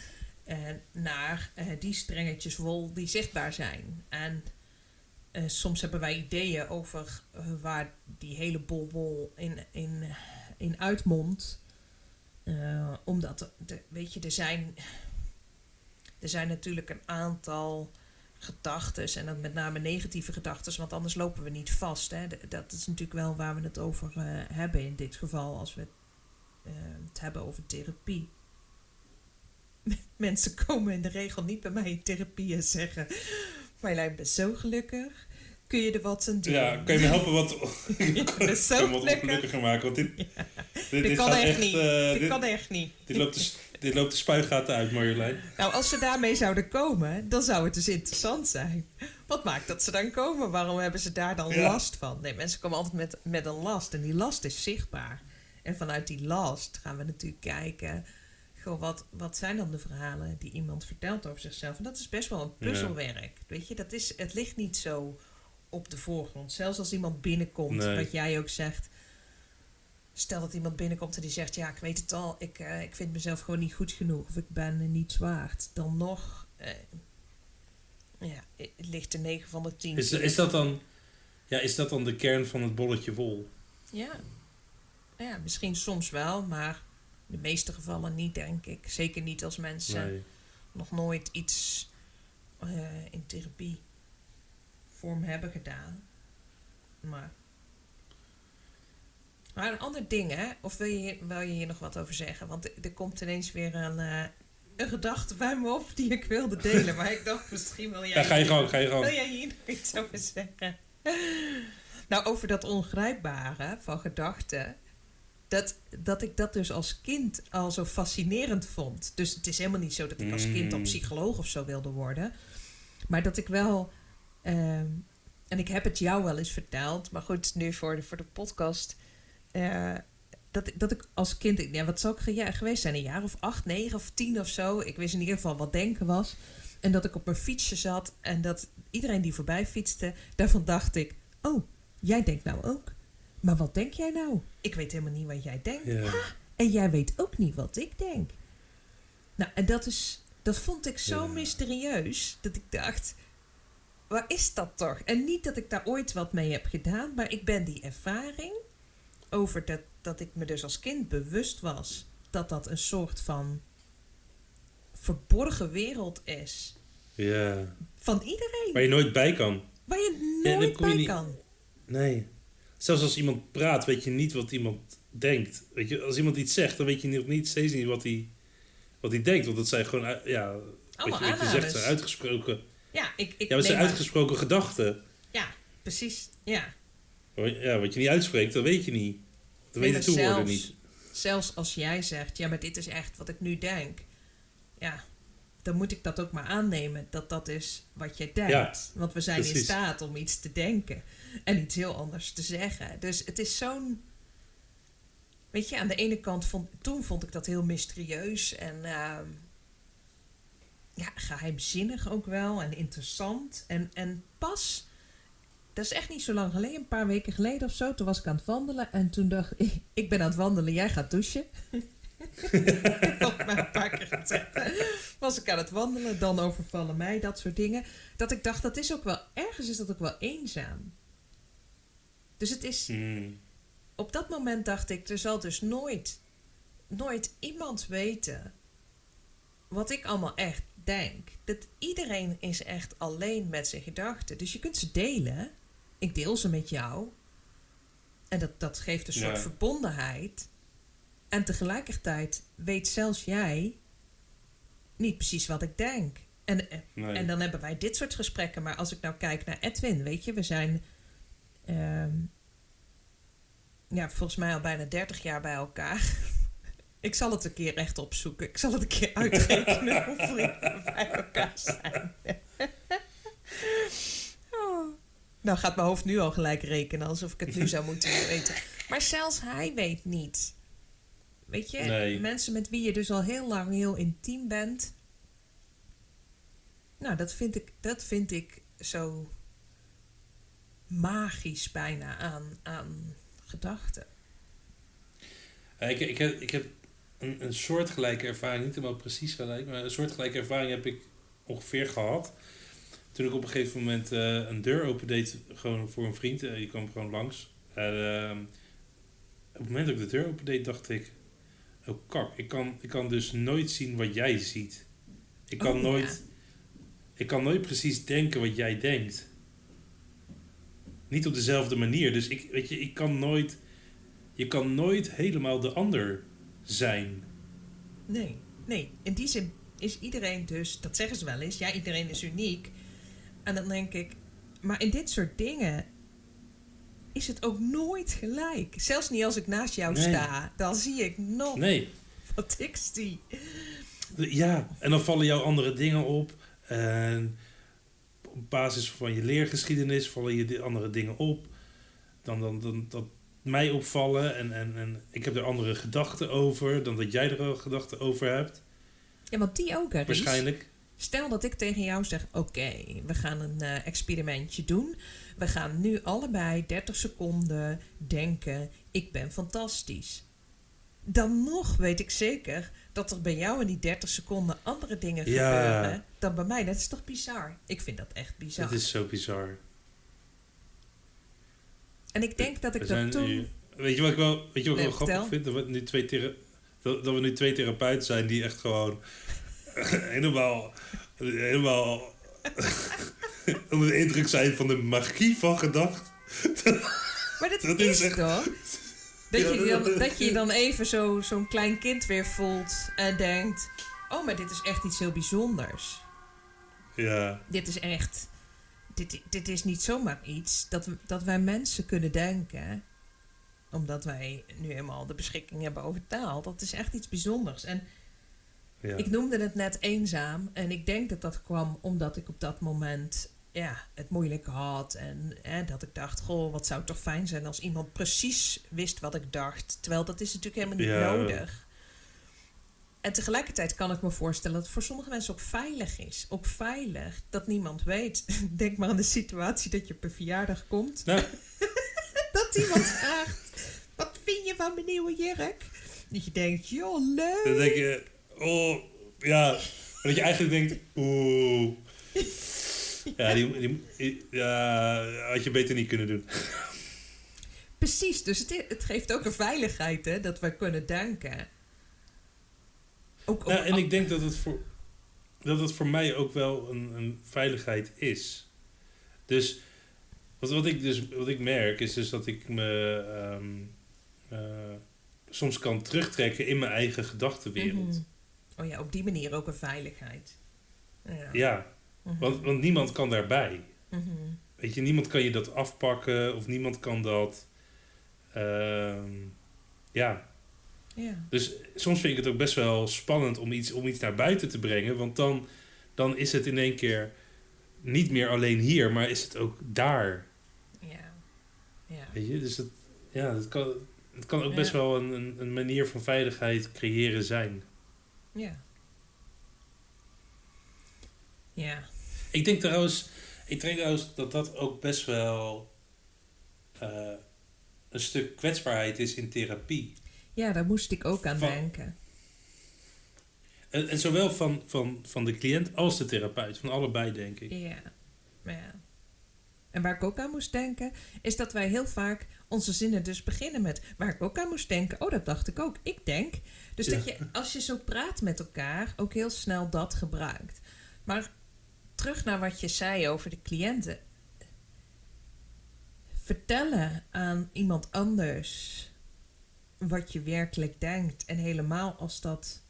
Speaker 2: eh, naar eh, die strengetjes wol die zichtbaar zijn. En soms hebben wij ideeën over waar die hele bol wol in, in, in uitmondt. Eh, omdat, de, weet je, er zijn, er zijn natuurlijk een aantal gedachten en dan met name negatieve gedachten, want anders lopen we niet vast. Hè. Dat is natuurlijk wel waar we het over eh, hebben in dit geval, als we eh, het hebben over therapie. Mensen komen in de regel niet bij mij in therapie en zeggen: Marjolein, ik ben zo gelukkig. Kun je er wat aan doen?
Speaker 1: Ja, kan je me helpen wat,
Speaker 2: zo
Speaker 1: wat
Speaker 2: gelukkig.
Speaker 1: ongelukkiger maken? Want dit, dit,
Speaker 2: Dit,
Speaker 1: dit
Speaker 2: kan echt
Speaker 1: echt...
Speaker 2: niet.
Speaker 1: eh,
Speaker 2: dit, kan echt niet.
Speaker 1: dit, loopt de, dit loopt de spuigaten uit, Marjolein.
Speaker 2: Nou, als ze daarmee zouden komen, dan zou het dus interessant zijn. Wat maakt dat ze dan komen? Waarom hebben ze daar dan
Speaker 1: Ja.
Speaker 2: last van? Nee, mensen komen altijd met, met een last en die last is zichtbaar. En vanuit die last gaan we natuurlijk kijken... Goh, wat, wat zijn dan de verhalen die iemand vertelt over zichzelf? En dat is best wel een
Speaker 1: Ja.
Speaker 2: puzzelwerk. Weet je, dat is, het ligt niet zo op de voorgrond. Zelfs als iemand binnenkomt,
Speaker 1: Nee.
Speaker 2: wat jij ook zegt... Stel dat iemand binnenkomt en die zegt: Ja, ik weet het al, ik, eh, ik vind mezelf gewoon niet goed genoeg of ik ben niets waard. Dan nog, eh, ja, het ligt er 9 van de 10.
Speaker 1: Is, is, dat dan, ja, is dat dan de kern van het bolletje wol?
Speaker 2: Ja. ja, misschien soms wel, maar in de meeste gevallen niet, denk ik. Zeker niet als mensen
Speaker 1: Nee.
Speaker 2: nog nooit iets eh, in therapie vorm hebben gedaan. Maar. Maar een ander ding, hè? Of wil je, hier- wil je hier nog wat over zeggen? Want er- komt ineens weer een, eh, een gedachte bij me op die ik wilde delen. Maar ik dacht, misschien wil jij...
Speaker 1: Ja, ga je gang, ga je
Speaker 2: Wil
Speaker 1: gang.
Speaker 2: jij hier nog iets over zeggen? Nou, over dat ongrijpbare van gedachten. Dat, dat ik dat dus als kind al zo fascinerend vond. Dus het is helemaal niet zo dat ik als kind dan
Speaker 1: Mm.
Speaker 2: psycholoog of zo wilde worden. Maar dat ik wel. Ehm, en ik heb het jou wel eens verteld, maar goed, nu voor de, voor de podcast. eh, dat, ik- dat ik als kind, ja, wat zou ik ja, geweest zijn? Een jaar of acht, negen of tien of zo. Ik wist in ieder geval wat denken was. En dat ik op mijn fietsje zat en dat iedereen die voorbij fietste, daarvan dacht ik: Oh, jij denkt nou ook. Maar wat denk jij nou? Ik weet helemaal niet wat jij denkt.
Speaker 1: Ja.
Speaker 2: En jij weet ook niet wat ik denk. Nou, en dat is. Dat vond ik zo
Speaker 1: Ja.
Speaker 2: mysterieus dat ik dacht. Waar is dat toch? En niet dat ik daar ooit wat mee heb gedaan, maar ik ben die ervaring over dat, dat ik me dus als kind bewust was dat dat een soort van verborgen wereld is.
Speaker 1: ja.
Speaker 2: Van iedereen.
Speaker 1: Waar je nooit bij kan.
Speaker 2: Waar je nooit bij kan.
Speaker 1: Nee. Zelfs als iemand praat, weet je niet wat iemand denkt. Weet je, als iemand iets zegt, dan weet je nog niet, steeds niet wat hij, wat denkt. Want dat zijn gewoon, uit- ja, wat je, wat je zegt, zijn uitgesproken,
Speaker 2: Ja, ik, ik
Speaker 1: ja, wat zijn uitgesproken gedachten.
Speaker 2: Ja, precies. Ja.
Speaker 1: Ja, wat je niet uitspreekt, dat weet je niet. Dat
Speaker 2: Nee,
Speaker 1: weet toehoorden
Speaker 2: zelfs-
Speaker 1: niet.
Speaker 2: Zelfs als jij zegt, ja, maar dit is echt wat ik nu denk. Ja, dan moet ik dat ook maar aannemen dat dat is wat je denkt.
Speaker 1: Ja,
Speaker 2: Want we zijn in staat om iets te denken en iets heel anders te zeggen. Dus het is zo'n. Weet je, aan de ene kant vond toen vond ik dat heel mysterieus en ehm, ja, geheimzinnig ook wel en interessant. En, en pas dat is echt niet zo lang geleden, een paar weken geleden of zo. Toen was ik aan het wandelen en toen dacht ik, ik ben aan het wandelen, jij gaat douchen. Volgens mij een paar keer gezegd. Was ik aan het wandelen, dan overvallen mij, dat soort dingen. Dat ik dacht, dat is ook wel, ergens is dat ook wel eenzaam. Dus het is,
Speaker 1: Hmm.
Speaker 2: op dat moment dacht ik, er zal dus nooit, nooit iemand weten wat ik allemaal echt denk. Dat iedereen is echt alleen met zijn gedachten. Dus je kunt ze delen. Ik deel ze met jou. En dat, dat geeft een soort
Speaker 1: Ja.
Speaker 2: verbondenheid. En tegelijkertijd weet zelfs jij niet precies wat ik denk. En, eh,
Speaker 1: Nee.
Speaker 2: en dan hebben wij dit soort gesprekken. Maar als ik nou kijk naar Edwin, weet je, we zijn ehm, ja, volgens mij al bijna 30 jaar bij elkaar. ik zal het een keer echt opzoeken. Ik zal het een keer uitrekenen hoeveel we bij elkaar zijn. oh. Nou gaat mijn hoofd nu al gelijk rekenen, alsof ik het nu zou moeten weten. Maar zelfs hij weet niet. Weet je,
Speaker 1: Nee.
Speaker 2: mensen met wie je dus al heel lang heel intiem bent. Nou, dat vind ik, dat vind ik zo magisch bijna aan, aan gedachten.
Speaker 1: Ik, ik heb, ik heb een, een soortgelijke ervaring, niet helemaal precies gelijk, maar een soortgelijke ervaring heb ik ongeveer gehad. Toen ik op een gegeven moment eh, een deur opendeed, gewoon voor een vriend, eh, die kwam gewoon langs. En, eh, op het moment dat ik de deur opendeed, dacht ik, oh kak, ik kan, ik kan dus nooit zien wat jij ziet. Ik kan,
Speaker 2: Oh,
Speaker 1: nooit, ik kan nooit precies denken wat jij denkt. Niet op dezelfde manier. Dus ik, weet je, ik kan nooit, je kan nooit helemaal de ander zijn.
Speaker 2: Nee, nee. In die zin is iedereen dus, dat zeggen ze wel eens, ja, iedereen is uniek. En dan denk ik, maar in dit soort dingen is het ook nooit gelijk. Zelfs niet als ik naast jou
Speaker 1: Nee.
Speaker 2: sta, dan zie ik nog
Speaker 1: Nee,
Speaker 2: wat ik zie.
Speaker 1: ja, en dan vallen jou andere dingen op. En op basis van je leergeschiedenis vallen je andere dingen op. Dan, dan, dan dat mij opvallen en, en, en ik heb er andere gedachten over dan dat jij er al gedachten over hebt.
Speaker 2: Ja, want die ook, hè?
Speaker 1: Waarschijnlijk.
Speaker 2: Stel dat ik tegen jou zeg: Oké, we gaan een eh, experimentje doen. We gaan nu allebei 30 seconden denken: Ik ben fantastisch. Dan nog weet ik zeker dat er bij jou in die 30 seconden andere dingen
Speaker 1: Ja.
Speaker 2: gebeuren dan bij mij. Dat is toch bizar? Ik vind dat echt bizar.
Speaker 1: Het is zo bizar.
Speaker 2: En ik denk dat ik dat toen.
Speaker 1: weet je wat ik wel, weet je wat ik wel grappig vind? Dat we, nu twee thera- dat, dat we nu twee therapeuten zijn die echt gewoon helemaal, helemaal onder de indruk zijn van de magie van gedacht.
Speaker 2: Maar dat,
Speaker 1: Dat
Speaker 2: is,
Speaker 1: echt-
Speaker 2: toch? Dat, je dan,
Speaker 1: dat-
Speaker 2: je dan even zo- zo'n klein kind weer voelt en denkt: Oh, maar dit is echt iets heel bijzonders.
Speaker 1: Ja,
Speaker 2: dit is echt. Dit, dit is niet zomaar iets dat, dat wij mensen kunnen denken. Omdat wij nu eenmaal de beschikking hebben over taal. Dat is echt iets bijzonders. En
Speaker 1: ja.
Speaker 2: ik noemde het net eenzaam. En ik denk dat dat kwam omdat ik op dat moment ja, het moeilijk had. En hè, dat ik dacht, goh, wat zou het toch fijn zijn als iemand precies wist wat ik dacht. Terwijl dat is natuurlijk helemaal niet
Speaker 1: Ja.
Speaker 2: nodig. En tegelijkertijd kan ik me voorstellen dat het voor sommige mensen ook veilig is. Ook veilig dat niemand weet. Denk maar aan de situatie dat je op een verjaardag komt. Dat iemand vraagt, wat vind je van mijn nieuwe jurk? Dat je denkt, joh, leuk.
Speaker 1: dan denk je, oh, ja. Dat je eigenlijk denkt, oeh. Ja, die, die, ja, had je beter niet kunnen doen.
Speaker 2: Precies, dus het, het geeft ook een veiligheid hè, dat we kunnen denken. Ook,
Speaker 1: Ja, en ik denk dat het voor, dat het voor mij ook wel een, een veiligheid is. Dus wat, wat, ik dus wat ik merk is dus dat ik me ehm, eh, soms kan terugtrekken in mijn eigen gedachtenwereld.
Speaker 2: Mhm. Oh ja, op die manier ook een veiligheid. Ja.
Speaker 1: Ja,
Speaker 2: Mhm.
Speaker 1: want, want niemand kan daarbij.
Speaker 2: Mhm.
Speaker 1: Weet je, niemand kan je dat afpakken of niemand kan dat. ehm, ja,
Speaker 2: Ja.
Speaker 1: Dus soms vind ik het ook best wel spannend om iets, om iets naar buiten te brengen. Want dan, dan is het in één keer niet meer alleen hier, maar is het ook daar.
Speaker 2: Ja. Ja.
Speaker 1: Weet je? Dus het, ja, het, kan, het kan ook best
Speaker 2: Ja.
Speaker 1: wel een, een, een manier van veiligheid creëren zijn.
Speaker 2: Ja. Ja.
Speaker 1: Ik denk trouwens, Ik denk trouwens dat dat ook best wel eh, een stuk kwetsbaarheid is in therapie.
Speaker 2: Ja, daar moest ik ook aan
Speaker 1: Van-
Speaker 2: denken.
Speaker 1: En, en zowel van, van, van de cliënt als de therapeut. Van allebei, denk ik.
Speaker 2: Ja. ja. En waar ik ook aan moest denken, is dat wij heel vaak onze zinnen dus beginnen met waar ik ook aan moest denken. Oh, dat dacht ik ook. Ik denk. Dus
Speaker 1: Ja.
Speaker 2: dat je, als je zo praat met elkaar, ook heel snel dat gebruikt. Maar terug naar wat je zei over de cliënten. Vertellen aan iemand anders wat je werkelijk denkt. En helemaal als dat,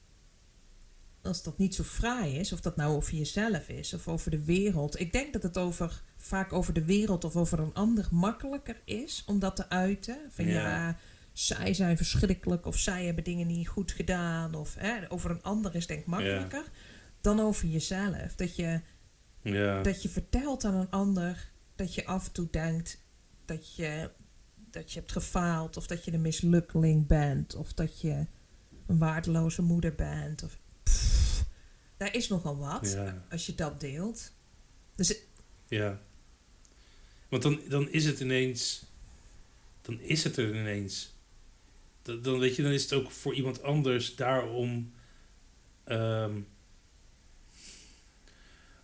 Speaker 2: als dat niet zo fraai is, of dat nou over jezelf is of over de wereld. Ik denk dat het over, vaak over de wereld of over een ander makkelijker is om dat te uiten. Van ja,
Speaker 1: Ja.
Speaker 2: zij zijn verschrikkelijk of zij hebben dingen niet goed gedaan. Of hè, over een ander is denk ik makkelijker dan over jezelf. Dat je,
Speaker 1: Ja.
Speaker 2: dat je vertelt aan een ander dat je af en toe denkt dat je, dat je hebt gefaald of dat je een mislukkeling bent of dat je een waardeloze moeder bent. Of, Pff, daar is nogal wat
Speaker 1: Ja.
Speaker 2: als je dat deelt. Dus het-
Speaker 1: Ja. Want dan, dan is het ineens. Dan is het er ineens. Dan, dan weet je, dan is het ook voor iemand anders daarom. ehm,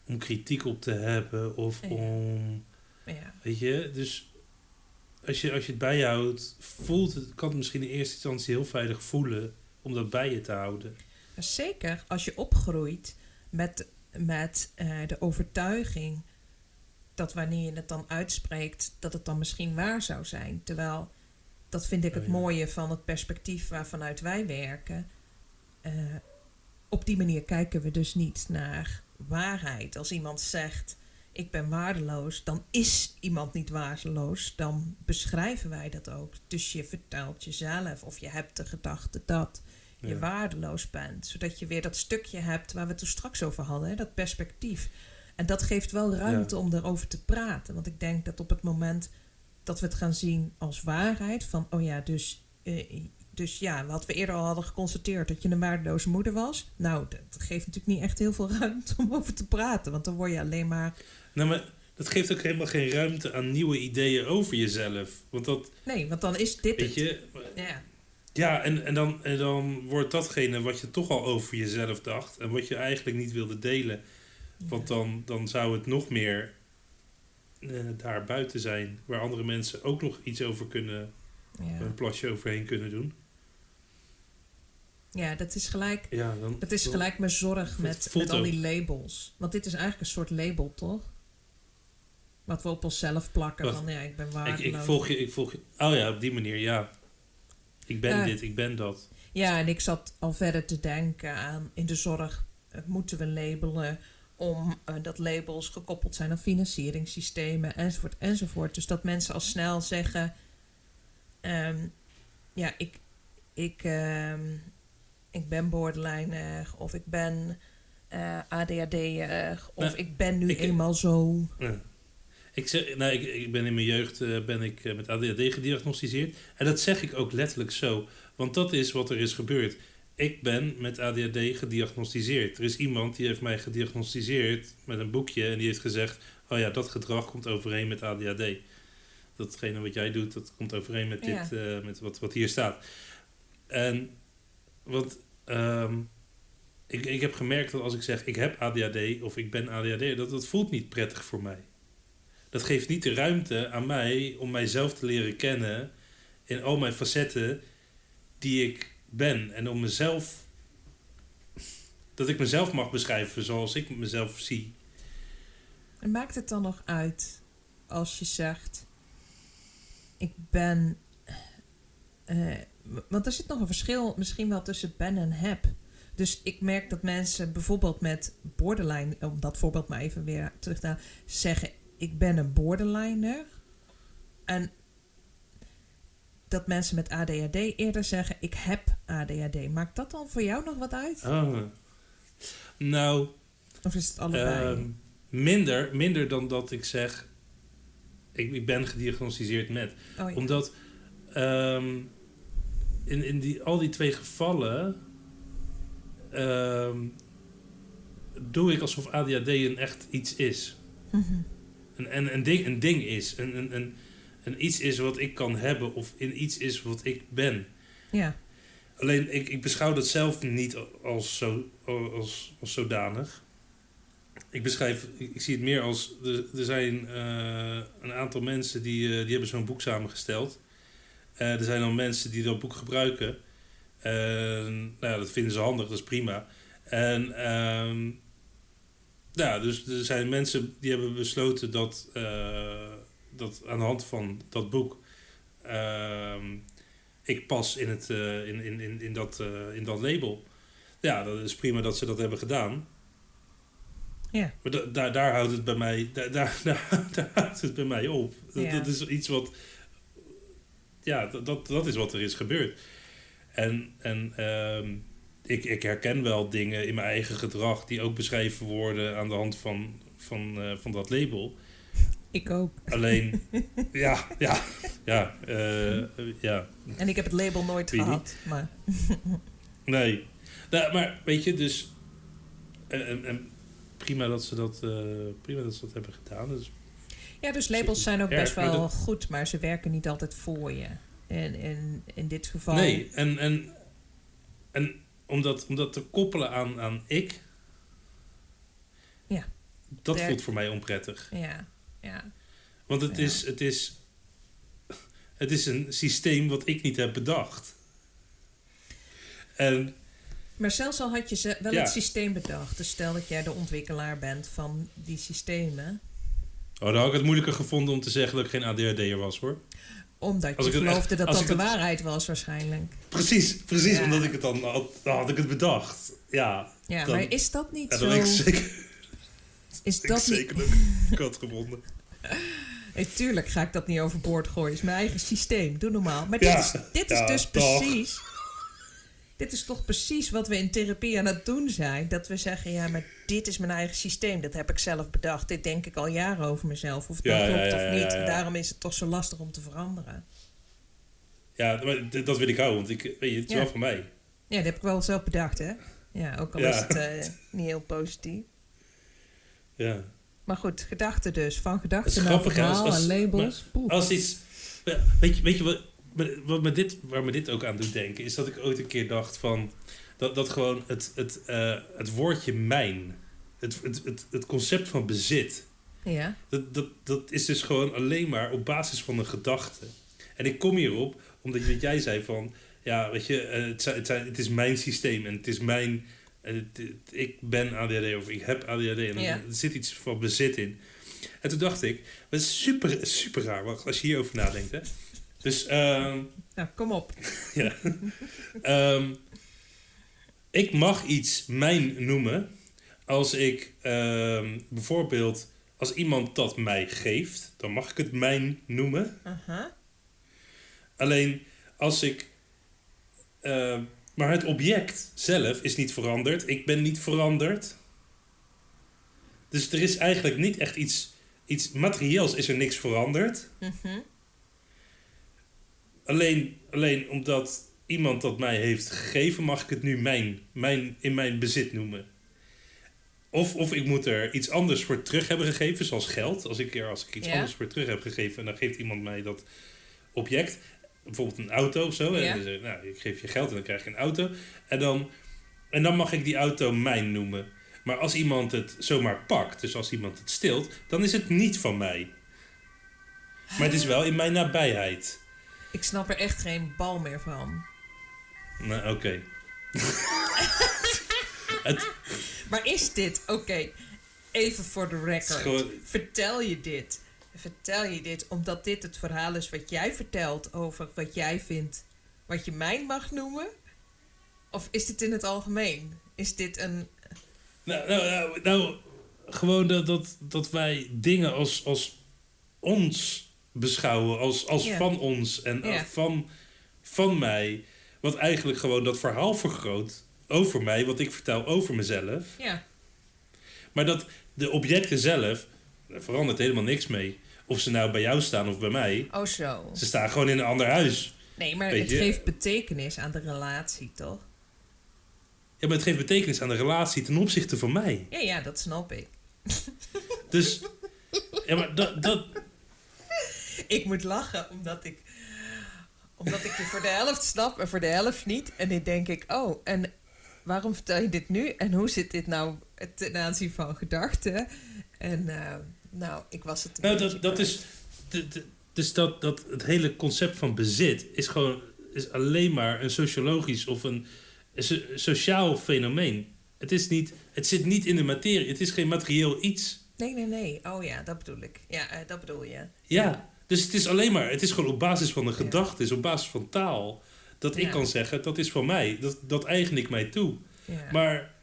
Speaker 1: om kritiek op te hebben of
Speaker 2: Ja.
Speaker 1: om.
Speaker 2: ja,
Speaker 1: Weet je, dus als je, als je het bij je houdt, voelt het, kan het misschien in eerste instantie heel veilig voelen om dat bij je te houden.
Speaker 2: Zeker als je opgroeit met, met eh, de overtuiging dat wanneer je het dan uitspreekt, dat het dan misschien waar zou zijn. Terwijl, dat vind ik het
Speaker 1: Oh ja.
Speaker 2: mooie van het perspectief waarvanuit wij werken. Eh, op die manier kijken we dus niet naar waarheid. Als iemand zegt, ik ben waardeloos, dan is iemand niet waardeloos. Dan beschrijven wij dat ook. Dus je vertelt jezelf of je hebt de gedachte dat je
Speaker 1: Ja.
Speaker 2: waardeloos bent. Zodat je weer dat stukje hebt waar we het toen straks over hadden, hè, dat perspectief. En dat geeft wel ruimte om erover te praten. Want ik denk dat op het moment dat we het gaan zien als waarheid, van oh ja, dus, eh, dus ja, wat we eerder al hadden geconstateerd, dat je een waardeloze moeder was. Nou, dat geeft natuurlijk niet echt heel veel ruimte om over te praten. Want dan word je alleen maar.
Speaker 1: Nou, maar dat geeft ook helemaal geen ruimte aan nieuwe ideeën over jezelf. Want dat,
Speaker 2: Nee, want dan is dit
Speaker 1: weet
Speaker 2: het.
Speaker 1: je,
Speaker 2: Ja,
Speaker 1: Ja, en, en, dan, en dan wordt datgene wat je toch al over jezelf dacht en wat je eigenlijk niet wilde delen. Want dan, dan zou het nog meer eh, daar buiten zijn, waar andere mensen ook nog iets over kunnen,
Speaker 2: ja.
Speaker 1: een plasje overheen kunnen doen.
Speaker 2: ja, dat is gelijk.
Speaker 1: Ja, dan,
Speaker 2: Het is gelijk mijn zorg met, met al die labels. Want dit is eigenlijk een soort label, toch? Wat we op onszelf plakken van ja, ik ben
Speaker 1: Ik,
Speaker 2: waardeloos.
Speaker 1: ik volg je, ik volg je. Oh ja, op die manier, ja. Ik ben dit, ik ben dat.
Speaker 2: Ja, en ik zat al verder te denken aan in de zorg eh, moeten we labelen om eh, dat labels gekoppeld zijn aan financieringssystemen enzovoort enzovoort. Dus dat mensen al snel zeggen, ehm, ja, ik, ik, ehm, ik ben borderliner of ik ben eh ADHD'er of
Speaker 1: Nou,
Speaker 2: ik ben nu
Speaker 1: ik-
Speaker 2: eenmaal zo.
Speaker 1: Ja. Ik, zeg, nou, ik, ik ben in mijn jeugd eh, ben ik, eh, met ADHD gediagnosticeerd. En dat zeg ik ook letterlijk zo. Want dat is wat er is gebeurd. Ik ben met ADHD gediagnosticeerd. Er is iemand die heeft mij gediagnosticeerd met een boekje. En die heeft gezegd, oh ja, dat gedrag komt overeen met ADHD. Datgene wat jij doet, dat komt overeen met,
Speaker 2: Ja.
Speaker 1: dit, eh, met wat, wat hier staat. En want ehm, ik, ik heb gemerkt dat als ik zeg ik heb ADHD of ik ben ADHD, dat, dat voelt niet prettig voor mij. Dat geeft niet de ruimte aan mij om mijzelf te leren kennen in al mijn facetten die ik ben. En om mezelf. Dat ik mezelf mag beschrijven zoals ik mezelf zie.
Speaker 2: En maakt het dan nog uit als je zegt: Ik ben. eh, want er zit nog een verschil misschien wel tussen ben en heb. Dus ik merk dat mensen bijvoorbeeld met borderline, om dat voorbeeld maar even weer terug te zeggen: Ik ben een borderliner. En dat mensen met ADHD eerder zeggen: Ik heb ADHD. Maakt dat dan voor jou nog wat uit?
Speaker 1: Ah. Nou,
Speaker 2: Of is het allebei?
Speaker 1: ehm, minder, minder dan dat ik zeg. Ik, ik ben gediagnosticeerd met.
Speaker 2: oh, ja.
Speaker 1: Omdat ehm, in, in die, al die twee gevallen ehm, doe ik alsof ADHD een echt iets is.
Speaker 2: Mhm.
Speaker 1: Een, een, een, ding, een ding is. Een, een, een, een iets is wat ik kan hebben of in iets is wat ik ben.
Speaker 2: Ja.
Speaker 1: Alleen ik, ik beschouw dat zelf niet als, zo, als, als zodanig. Ik beschrijf, ik, ik zie het meer als. Er, er zijn eh, een aantal mensen die, eh, die hebben zo'n boek samengesteld. Eh, er zijn dan mensen die dat boek gebruiken. En, nou ja, dat vinden ze handig, dat is prima. En ehm, ja, dus er zijn mensen die hebben besloten dat, eh, dat aan de hand van dat boek ehm, ik pas in, het, eh, in, in, in, in, dat, eh, in dat label. Ja, dat is prima dat ze dat hebben gedaan.
Speaker 2: Ja.
Speaker 1: Maar da- daar, daar houdt het bij mij, daar, daar, daar, daar houdt het bij mij op. Dat,
Speaker 2: Ja.
Speaker 1: dat is iets wat, ja, dat, dat, dat is wat er is gebeurd. En, en ehm, ik, ik herken wel dingen in mijn eigen gedrag die ook beschreven worden aan de hand van, van, eh, van dat label.
Speaker 2: Ik ook.
Speaker 1: Alleen, ja, ja, ja, eh, ja,
Speaker 2: En ik heb het label nooit
Speaker 1: niet?
Speaker 2: gehad. Maar
Speaker 1: nee. Nou, maar weet je, dus, en, en, prima dat ze dat, eh, prima dat ze dat hebben gedaan. Dus
Speaker 2: ja, dus labels zijn ook
Speaker 1: Erg,
Speaker 2: best
Speaker 1: maar
Speaker 2: wel
Speaker 1: dat-
Speaker 2: goed, maar ze werken niet altijd voor je. En, en in dit geval.
Speaker 1: Nee, en, en, en om, dat, om dat te koppelen aan, aan ik,
Speaker 2: Ja.
Speaker 1: dat voelt voor mij onprettig.
Speaker 2: Ja, ja.
Speaker 1: Want het,
Speaker 2: Ja.
Speaker 1: is, het, is, het is een systeem wat ik niet heb bedacht. En
Speaker 2: Maar zelfs al had je ze wel
Speaker 1: Ja.
Speaker 2: het systeem bedacht. Dus stel dat jij de ontwikkelaar bent van die systemen.
Speaker 1: oh, dan had ik het moeilijker gevonden om te zeggen dat ik geen ADHD'er was hoor.
Speaker 2: Omdat
Speaker 1: Als
Speaker 2: je geloofde
Speaker 1: echt-
Speaker 2: dat dat de
Speaker 1: het-
Speaker 2: waarheid was waarschijnlijk.
Speaker 1: Precies, precies
Speaker 2: Ja.
Speaker 1: omdat ik het dan had, dan had ik het bedacht. Ja,
Speaker 2: Ja,
Speaker 1: Dan-
Speaker 2: maar is dat niet
Speaker 1: ja
Speaker 2: zo...
Speaker 1: dan had ik zeker,
Speaker 2: is
Speaker 1: ik
Speaker 2: dat niet...
Speaker 1: zeker ik had gevonden.
Speaker 2: Hey, tuurlijk ga ik dat niet overboord gooien. Het is mijn eigen systeem. Doe normaal. Maar dit
Speaker 1: Ja,
Speaker 2: is, dit is dus
Speaker 1: toch.
Speaker 2: precies... Dit is toch precies wat we in therapie aan het doen zijn. Dat we zeggen, ja, maar dit is mijn eigen systeem. Dat heb ik zelf bedacht. Dit denk ik al jaren over mezelf. Of het
Speaker 1: Ja,
Speaker 2: nou klopt
Speaker 1: ja,
Speaker 2: of niet. daarom is het toch zo lastig om te veranderen.
Speaker 1: Ja, maar dat wil ik houden, want ik, weet je, het is wel van mij.
Speaker 2: Ja, dat heb ik wel zelf bedacht, hè? Ja, ook al is het eh, niet heel positief.
Speaker 1: Ja.
Speaker 2: Maar goed, gedachten dus. Van gedachten naar
Speaker 1: als- als-
Speaker 2: en labels.
Speaker 1: Als iets. Weet je, weet je wat, wat me dit, waar me dit ook aan doet denken, is dat ik ooit een keer dacht van. Dat, dat gewoon het, het, eh, het woordje mijn, het, het, het, het concept van bezit,
Speaker 2: Ja,
Speaker 1: dat, dat, dat is dus gewoon alleen maar op basis van een gedachte. En ik kom hierop omdat wat jij zei van. Ja, weet je, eh, het, het, het is mijn systeem en het is mijn. eh, het- het- ik ben ADHD of ik heb ADHD en
Speaker 2: Ja.
Speaker 1: er zit iets van bezit in. En toen dacht ik, dat is super, super raar als je hierover nadenkt. Hè? Dus ehm,
Speaker 2: nou kom op.
Speaker 1: ja. Ehm, ik mag iets mijn noemen als ik ehm, bijvoorbeeld, als iemand dat mij geeft, dan mag ik het mijn noemen. Alleen als ik. maar het object zelf is niet veranderd. Ik ben niet veranderd. Dus er is eigenlijk niet echt iets. Iets materieels is er niks veranderd.
Speaker 2: Mhm.
Speaker 1: Alleen, alleen omdat iemand dat mij heeft gegeven, mag ik het nu mijn, mijn, in mijn bezit noemen. Of, of ik moet er iets anders voor terug hebben gegeven, zoals geld. Als ik er als ik iets
Speaker 2: Ja.
Speaker 1: anders voor terug heb gegeven en dan geeft iemand mij dat object, bijvoorbeeld een auto of zo. En dan zeg ik, nou, ik geef je geld en dan krijg je een auto. En dan, en dan mag ik die auto mijn noemen. Maar als iemand het zomaar pakt, dus als iemand het stilt, dan is het niet van mij. Maar het is wel in mijn nabijheid.
Speaker 2: Ik snap er echt geen bal meer van.
Speaker 1: Nou, oké. het
Speaker 2: Maar is dit, oké, even voor de record.
Speaker 1: gewoon...
Speaker 2: Vertel je dit? Vertel je dit omdat dit het verhaal is wat jij vertelt over wat jij vindt, wat je mijn mag noemen? Of is dit in het algemeen? Is dit een.
Speaker 1: Nou, nou, nou, nou, gewoon dat, dat, dat wij dingen als, als ons beschouwen, als, als
Speaker 2: Ja.
Speaker 1: van ons en
Speaker 2: Ja.
Speaker 1: eh, van, van mij. Wat eigenlijk gewoon dat verhaal vergroot over mij, wat ik vertel over mezelf.
Speaker 2: Ja,
Speaker 1: Maar dat de objecten zelf, daar verandert helemaal niks mee. Of ze nou bij jou staan of bij mij.
Speaker 2: oh zo.
Speaker 1: Ze staan gewoon in een ander huis.
Speaker 2: Nee, maar het geeft betekenis aan de relatie, toch?
Speaker 1: Ja, maar het geeft betekenis aan de relatie ten opzichte van mij.
Speaker 2: Ja, ja, dat snap ik.
Speaker 1: Dus Ja, maar dat, dat,
Speaker 2: Ik moet lachen omdat ik, omdat ik je voor de helft snap en voor de helft niet. En dan denk ik, oh, en waarom vertel je dit nu? En hoe zit dit nou ten aanzien van gedachten? En eh, nou, ik was het. een
Speaker 1: Nou, dat, dat is. de- de- Dus dat, dat het hele concept van bezit is gewoon is alleen maar een sociologisch of een, so- sociaal fenomeen. Het, is niet, het zit niet in de materie. Het is geen materieel iets.
Speaker 2: Nee, nee, nee. Oh ja, dat bedoel ik. Ja, eh, dat bedoel je.
Speaker 1: Ja.
Speaker 2: Ja.
Speaker 1: Dus het is alleen maar. Het is gewoon op basis van een gedachte, het is op basis van taal. Dat ik kan zeggen, dat is van mij. Dat, dat eigen ik mij toe. Maar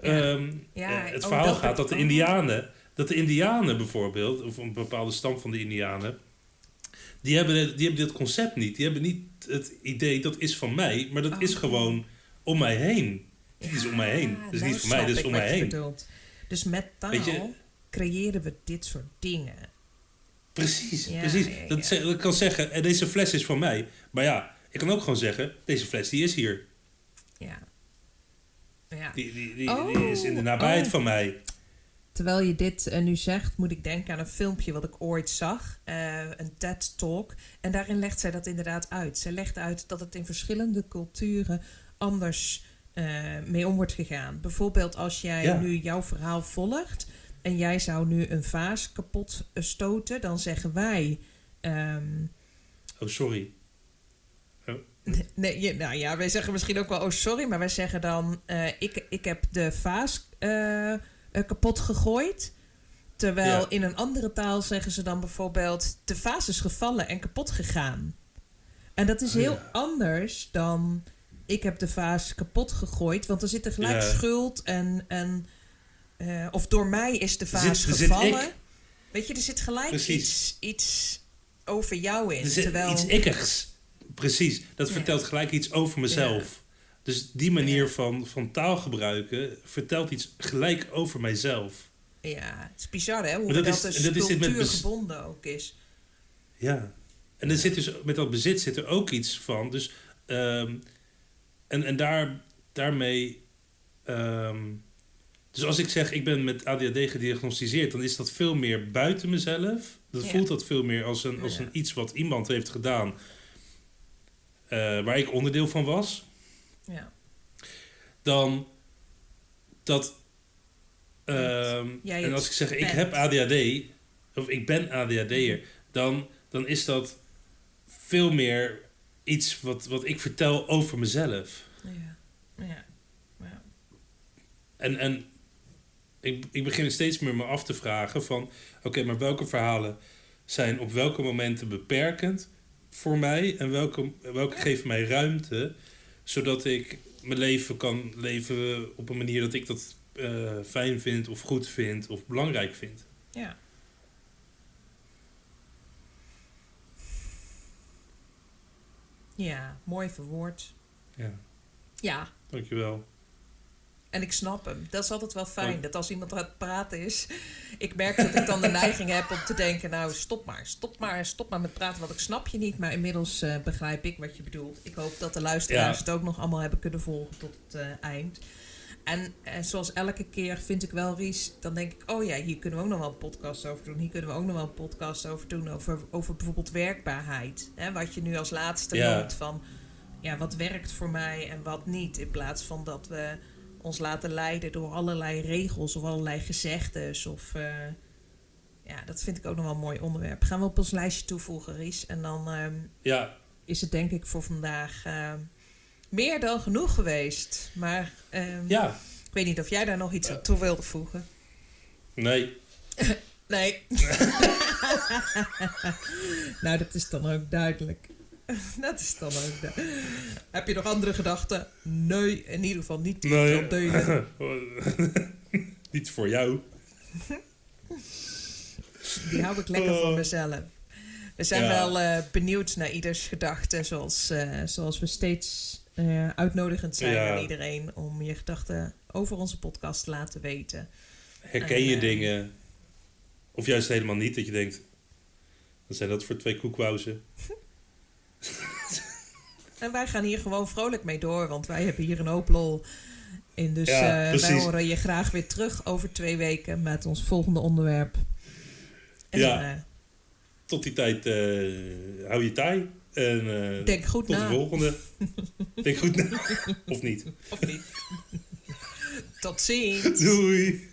Speaker 1: ehm,
Speaker 2: Ja,
Speaker 1: eh, het
Speaker 2: oh,
Speaker 1: verhaal
Speaker 2: dat-
Speaker 1: gaat dat de. Indianen, dat de Indianen bijvoorbeeld, of een bepaalde stam van de Indianen, die hebben, die hebben dit concept niet. Die hebben niet het idee dat is van mij, maar dat is
Speaker 2: Oh.
Speaker 1: gewoon om mij heen. Dit is om mij heen. Dat is
Speaker 2: nou
Speaker 1: niet van mij, dat is om mij heen.
Speaker 2: bedoelt. Dus met taal creëren we dit soort dingen.
Speaker 1: Precies,
Speaker 2: Ja,
Speaker 1: precies.
Speaker 2: ja, ja.
Speaker 1: Dat, kan zeggen, en deze fles is van mij. Maar ja, ik kan ook gewoon zeggen, deze fles die is hier.
Speaker 2: Ja. ja.
Speaker 1: Die, die, die,
Speaker 2: Oh,
Speaker 1: die is in de nabijheid
Speaker 2: oh.
Speaker 1: van mij.
Speaker 2: Terwijl je dit eh, nu zegt, moet ik denken aan een filmpje wat ik ooit zag. eh, een TED-talk. En daarin legt zij dat inderdaad uit. Zij legt uit dat het in verschillende culturen anders eh, mee om wordt gegaan. Bijvoorbeeld als jij nu jouw verhaal volgt... en jij zou nu een vaas kapot eh, stoten... dan zeggen wij... ehm,
Speaker 1: Oh, sorry.
Speaker 2: Nee, je- nou ja, wij zeggen misschien ook wel, oh sorry, maar wij zeggen dan, eh, ik, ik heb de vaas eh, kapot gegooid. Terwijl
Speaker 1: Ja.
Speaker 2: in een andere taal zeggen ze dan bijvoorbeeld, de vaas is gevallen en kapot gegaan. En dat is
Speaker 1: Oh,
Speaker 2: heel
Speaker 1: ja.
Speaker 2: anders dan, ik heb de vaas kapot gegooid, want er zit er gelijk
Speaker 1: Ja.
Speaker 2: schuld en, en eh, of door mij is de vaas
Speaker 1: zit- zit
Speaker 2: gevallen. Weet je, er zit gelijk
Speaker 1: Precies.
Speaker 2: iets, iets over jou in.
Speaker 1: Er zit
Speaker 2: terwijl,
Speaker 1: iets ikkigs. Precies. Dat
Speaker 2: Ja.
Speaker 1: vertelt gelijk iets over mezelf. Dus die manier
Speaker 2: Ja.
Speaker 1: van, van taal gebruiken vertelt iets gelijk over mijzelf.
Speaker 2: Ja, het is bizar hè, hoe dat,
Speaker 1: dat is-
Speaker 2: dat
Speaker 1: met bes-
Speaker 2: cultuurgebonden ook is.
Speaker 1: Ja. En er zit dus, met dat bezit zit er ook iets van. Dus, ehm, en en daar, daarmee... ehm, dus als ik zeg, ik ben met ADHD gediagnosticeerd... dan is dat veel meer buiten mezelf. Dat
Speaker 2: Ja.
Speaker 1: voelt dat veel meer als, een, als een iets wat iemand heeft gedaan... eh, waar ik onderdeel van was.
Speaker 2: Ja.
Speaker 1: dan dat. ehm, en als ik zeg ik heb ADHD, of ik ben ADHD'er, dan, dan is dat veel meer iets wat, wat ik vertel over mezelf.
Speaker 2: Ja. Ja. ja.
Speaker 1: En, en ik, ik begin steeds meer me af te vragen van... oké, maar welke verhalen zijn op welke momenten beperkend voor mij... en welke, welke geven mij ruimte... zodat ik mijn leven kan leven op een manier dat ik dat eh, fijn vind... of goed vind of belangrijk vind.
Speaker 2: ja. Ja, mooi verwoord.
Speaker 1: Ja,
Speaker 2: Ja,
Speaker 1: dankjewel.
Speaker 2: En ik snap hem. Dat is altijd wel fijn, dat als iemand aan het praten is... Ik merk dat ik dan de neiging heb om te denken... nou, stop maar, stop maar, stop maar met praten... want ik snap je niet, maar inmiddels eh, begrijp ik wat je bedoelt. Ik hoop dat de luisteraars
Speaker 1: Ja.
Speaker 2: het ook nog allemaal hebben kunnen volgen tot het eh, eind. En, en zoals elke keer vind ik wel, Ries, dan denk ik... oh ja, hier kunnen we ook nog wel een podcast over doen. Hier kunnen we ook nog wel een podcast over doen... over, over bijvoorbeeld werkbaarheid. Hè? Wat je nu als laatste
Speaker 1: Ja.
Speaker 2: noemt van... ja, wat werkt voor mij en wat niet. In plaats van dat we ons laten leiden door allerlei regels of allerlei gezegdes. Of, eh, ja, dat vind ik ook nog wel een mooi onderwerp. Gaan we op ons lijstje toevoegen, Ries. En dan ehm,
Speaker 1: Ja,
Speaker 2: is het denk ik voor vandaag ehm, meer dan genoeg geweest. Maar ehm,
Speaker 1: ja,
Speaker 2: ik weet niet of jij daar nog iets aan toe wilde voegen.
Speaker 1: nee.
Speaker 2: Nee. nou, dat is dan ook duidelijk. dat is dan ook. Heb je nog andere gedachten? Nee, in ieder geval niet die
Speaker 1: Nee.
Speaker 2: delen.
Speaker 1: Niet voor jou.
Speaker 2: Die hou ik lekker voor
Speaker 1: Oh.
Speaker 2: mezelf. We zijn
Speaker 1: Ja.
Speaker 2: wel eh, benieuwd naar ieders gedachten, zoals, eh, zoals we steeds eh, uitnodigend zijn
Speaker 1: Ja.
Speaker 2: aan iedereen om je gedachten over onze podcast te laten weten.
Speaker 1: Herken je dingen? Of juist helemaal niet, dat je denkt... wat zijn dat voor twee koekwauzen?
Speaker 2: en wij gaan hier gewoon vrolijk mee door, want wij hebben hier een hoop lol. Dus eh, wij horen je graag weer terug over twee weken met ons volgende onderwerp. En,
Speaker 1: ja.
Speaker 2: Eh,
Speaker 1: tot die tijd eh, hou je taai. En,
Speaker 2: Denk goed na.
Speaker 1: Tot de volgende. Denk goed na. of niet.
Speaker 2: Of niet. tot ziens.
Speaker 1: Doei.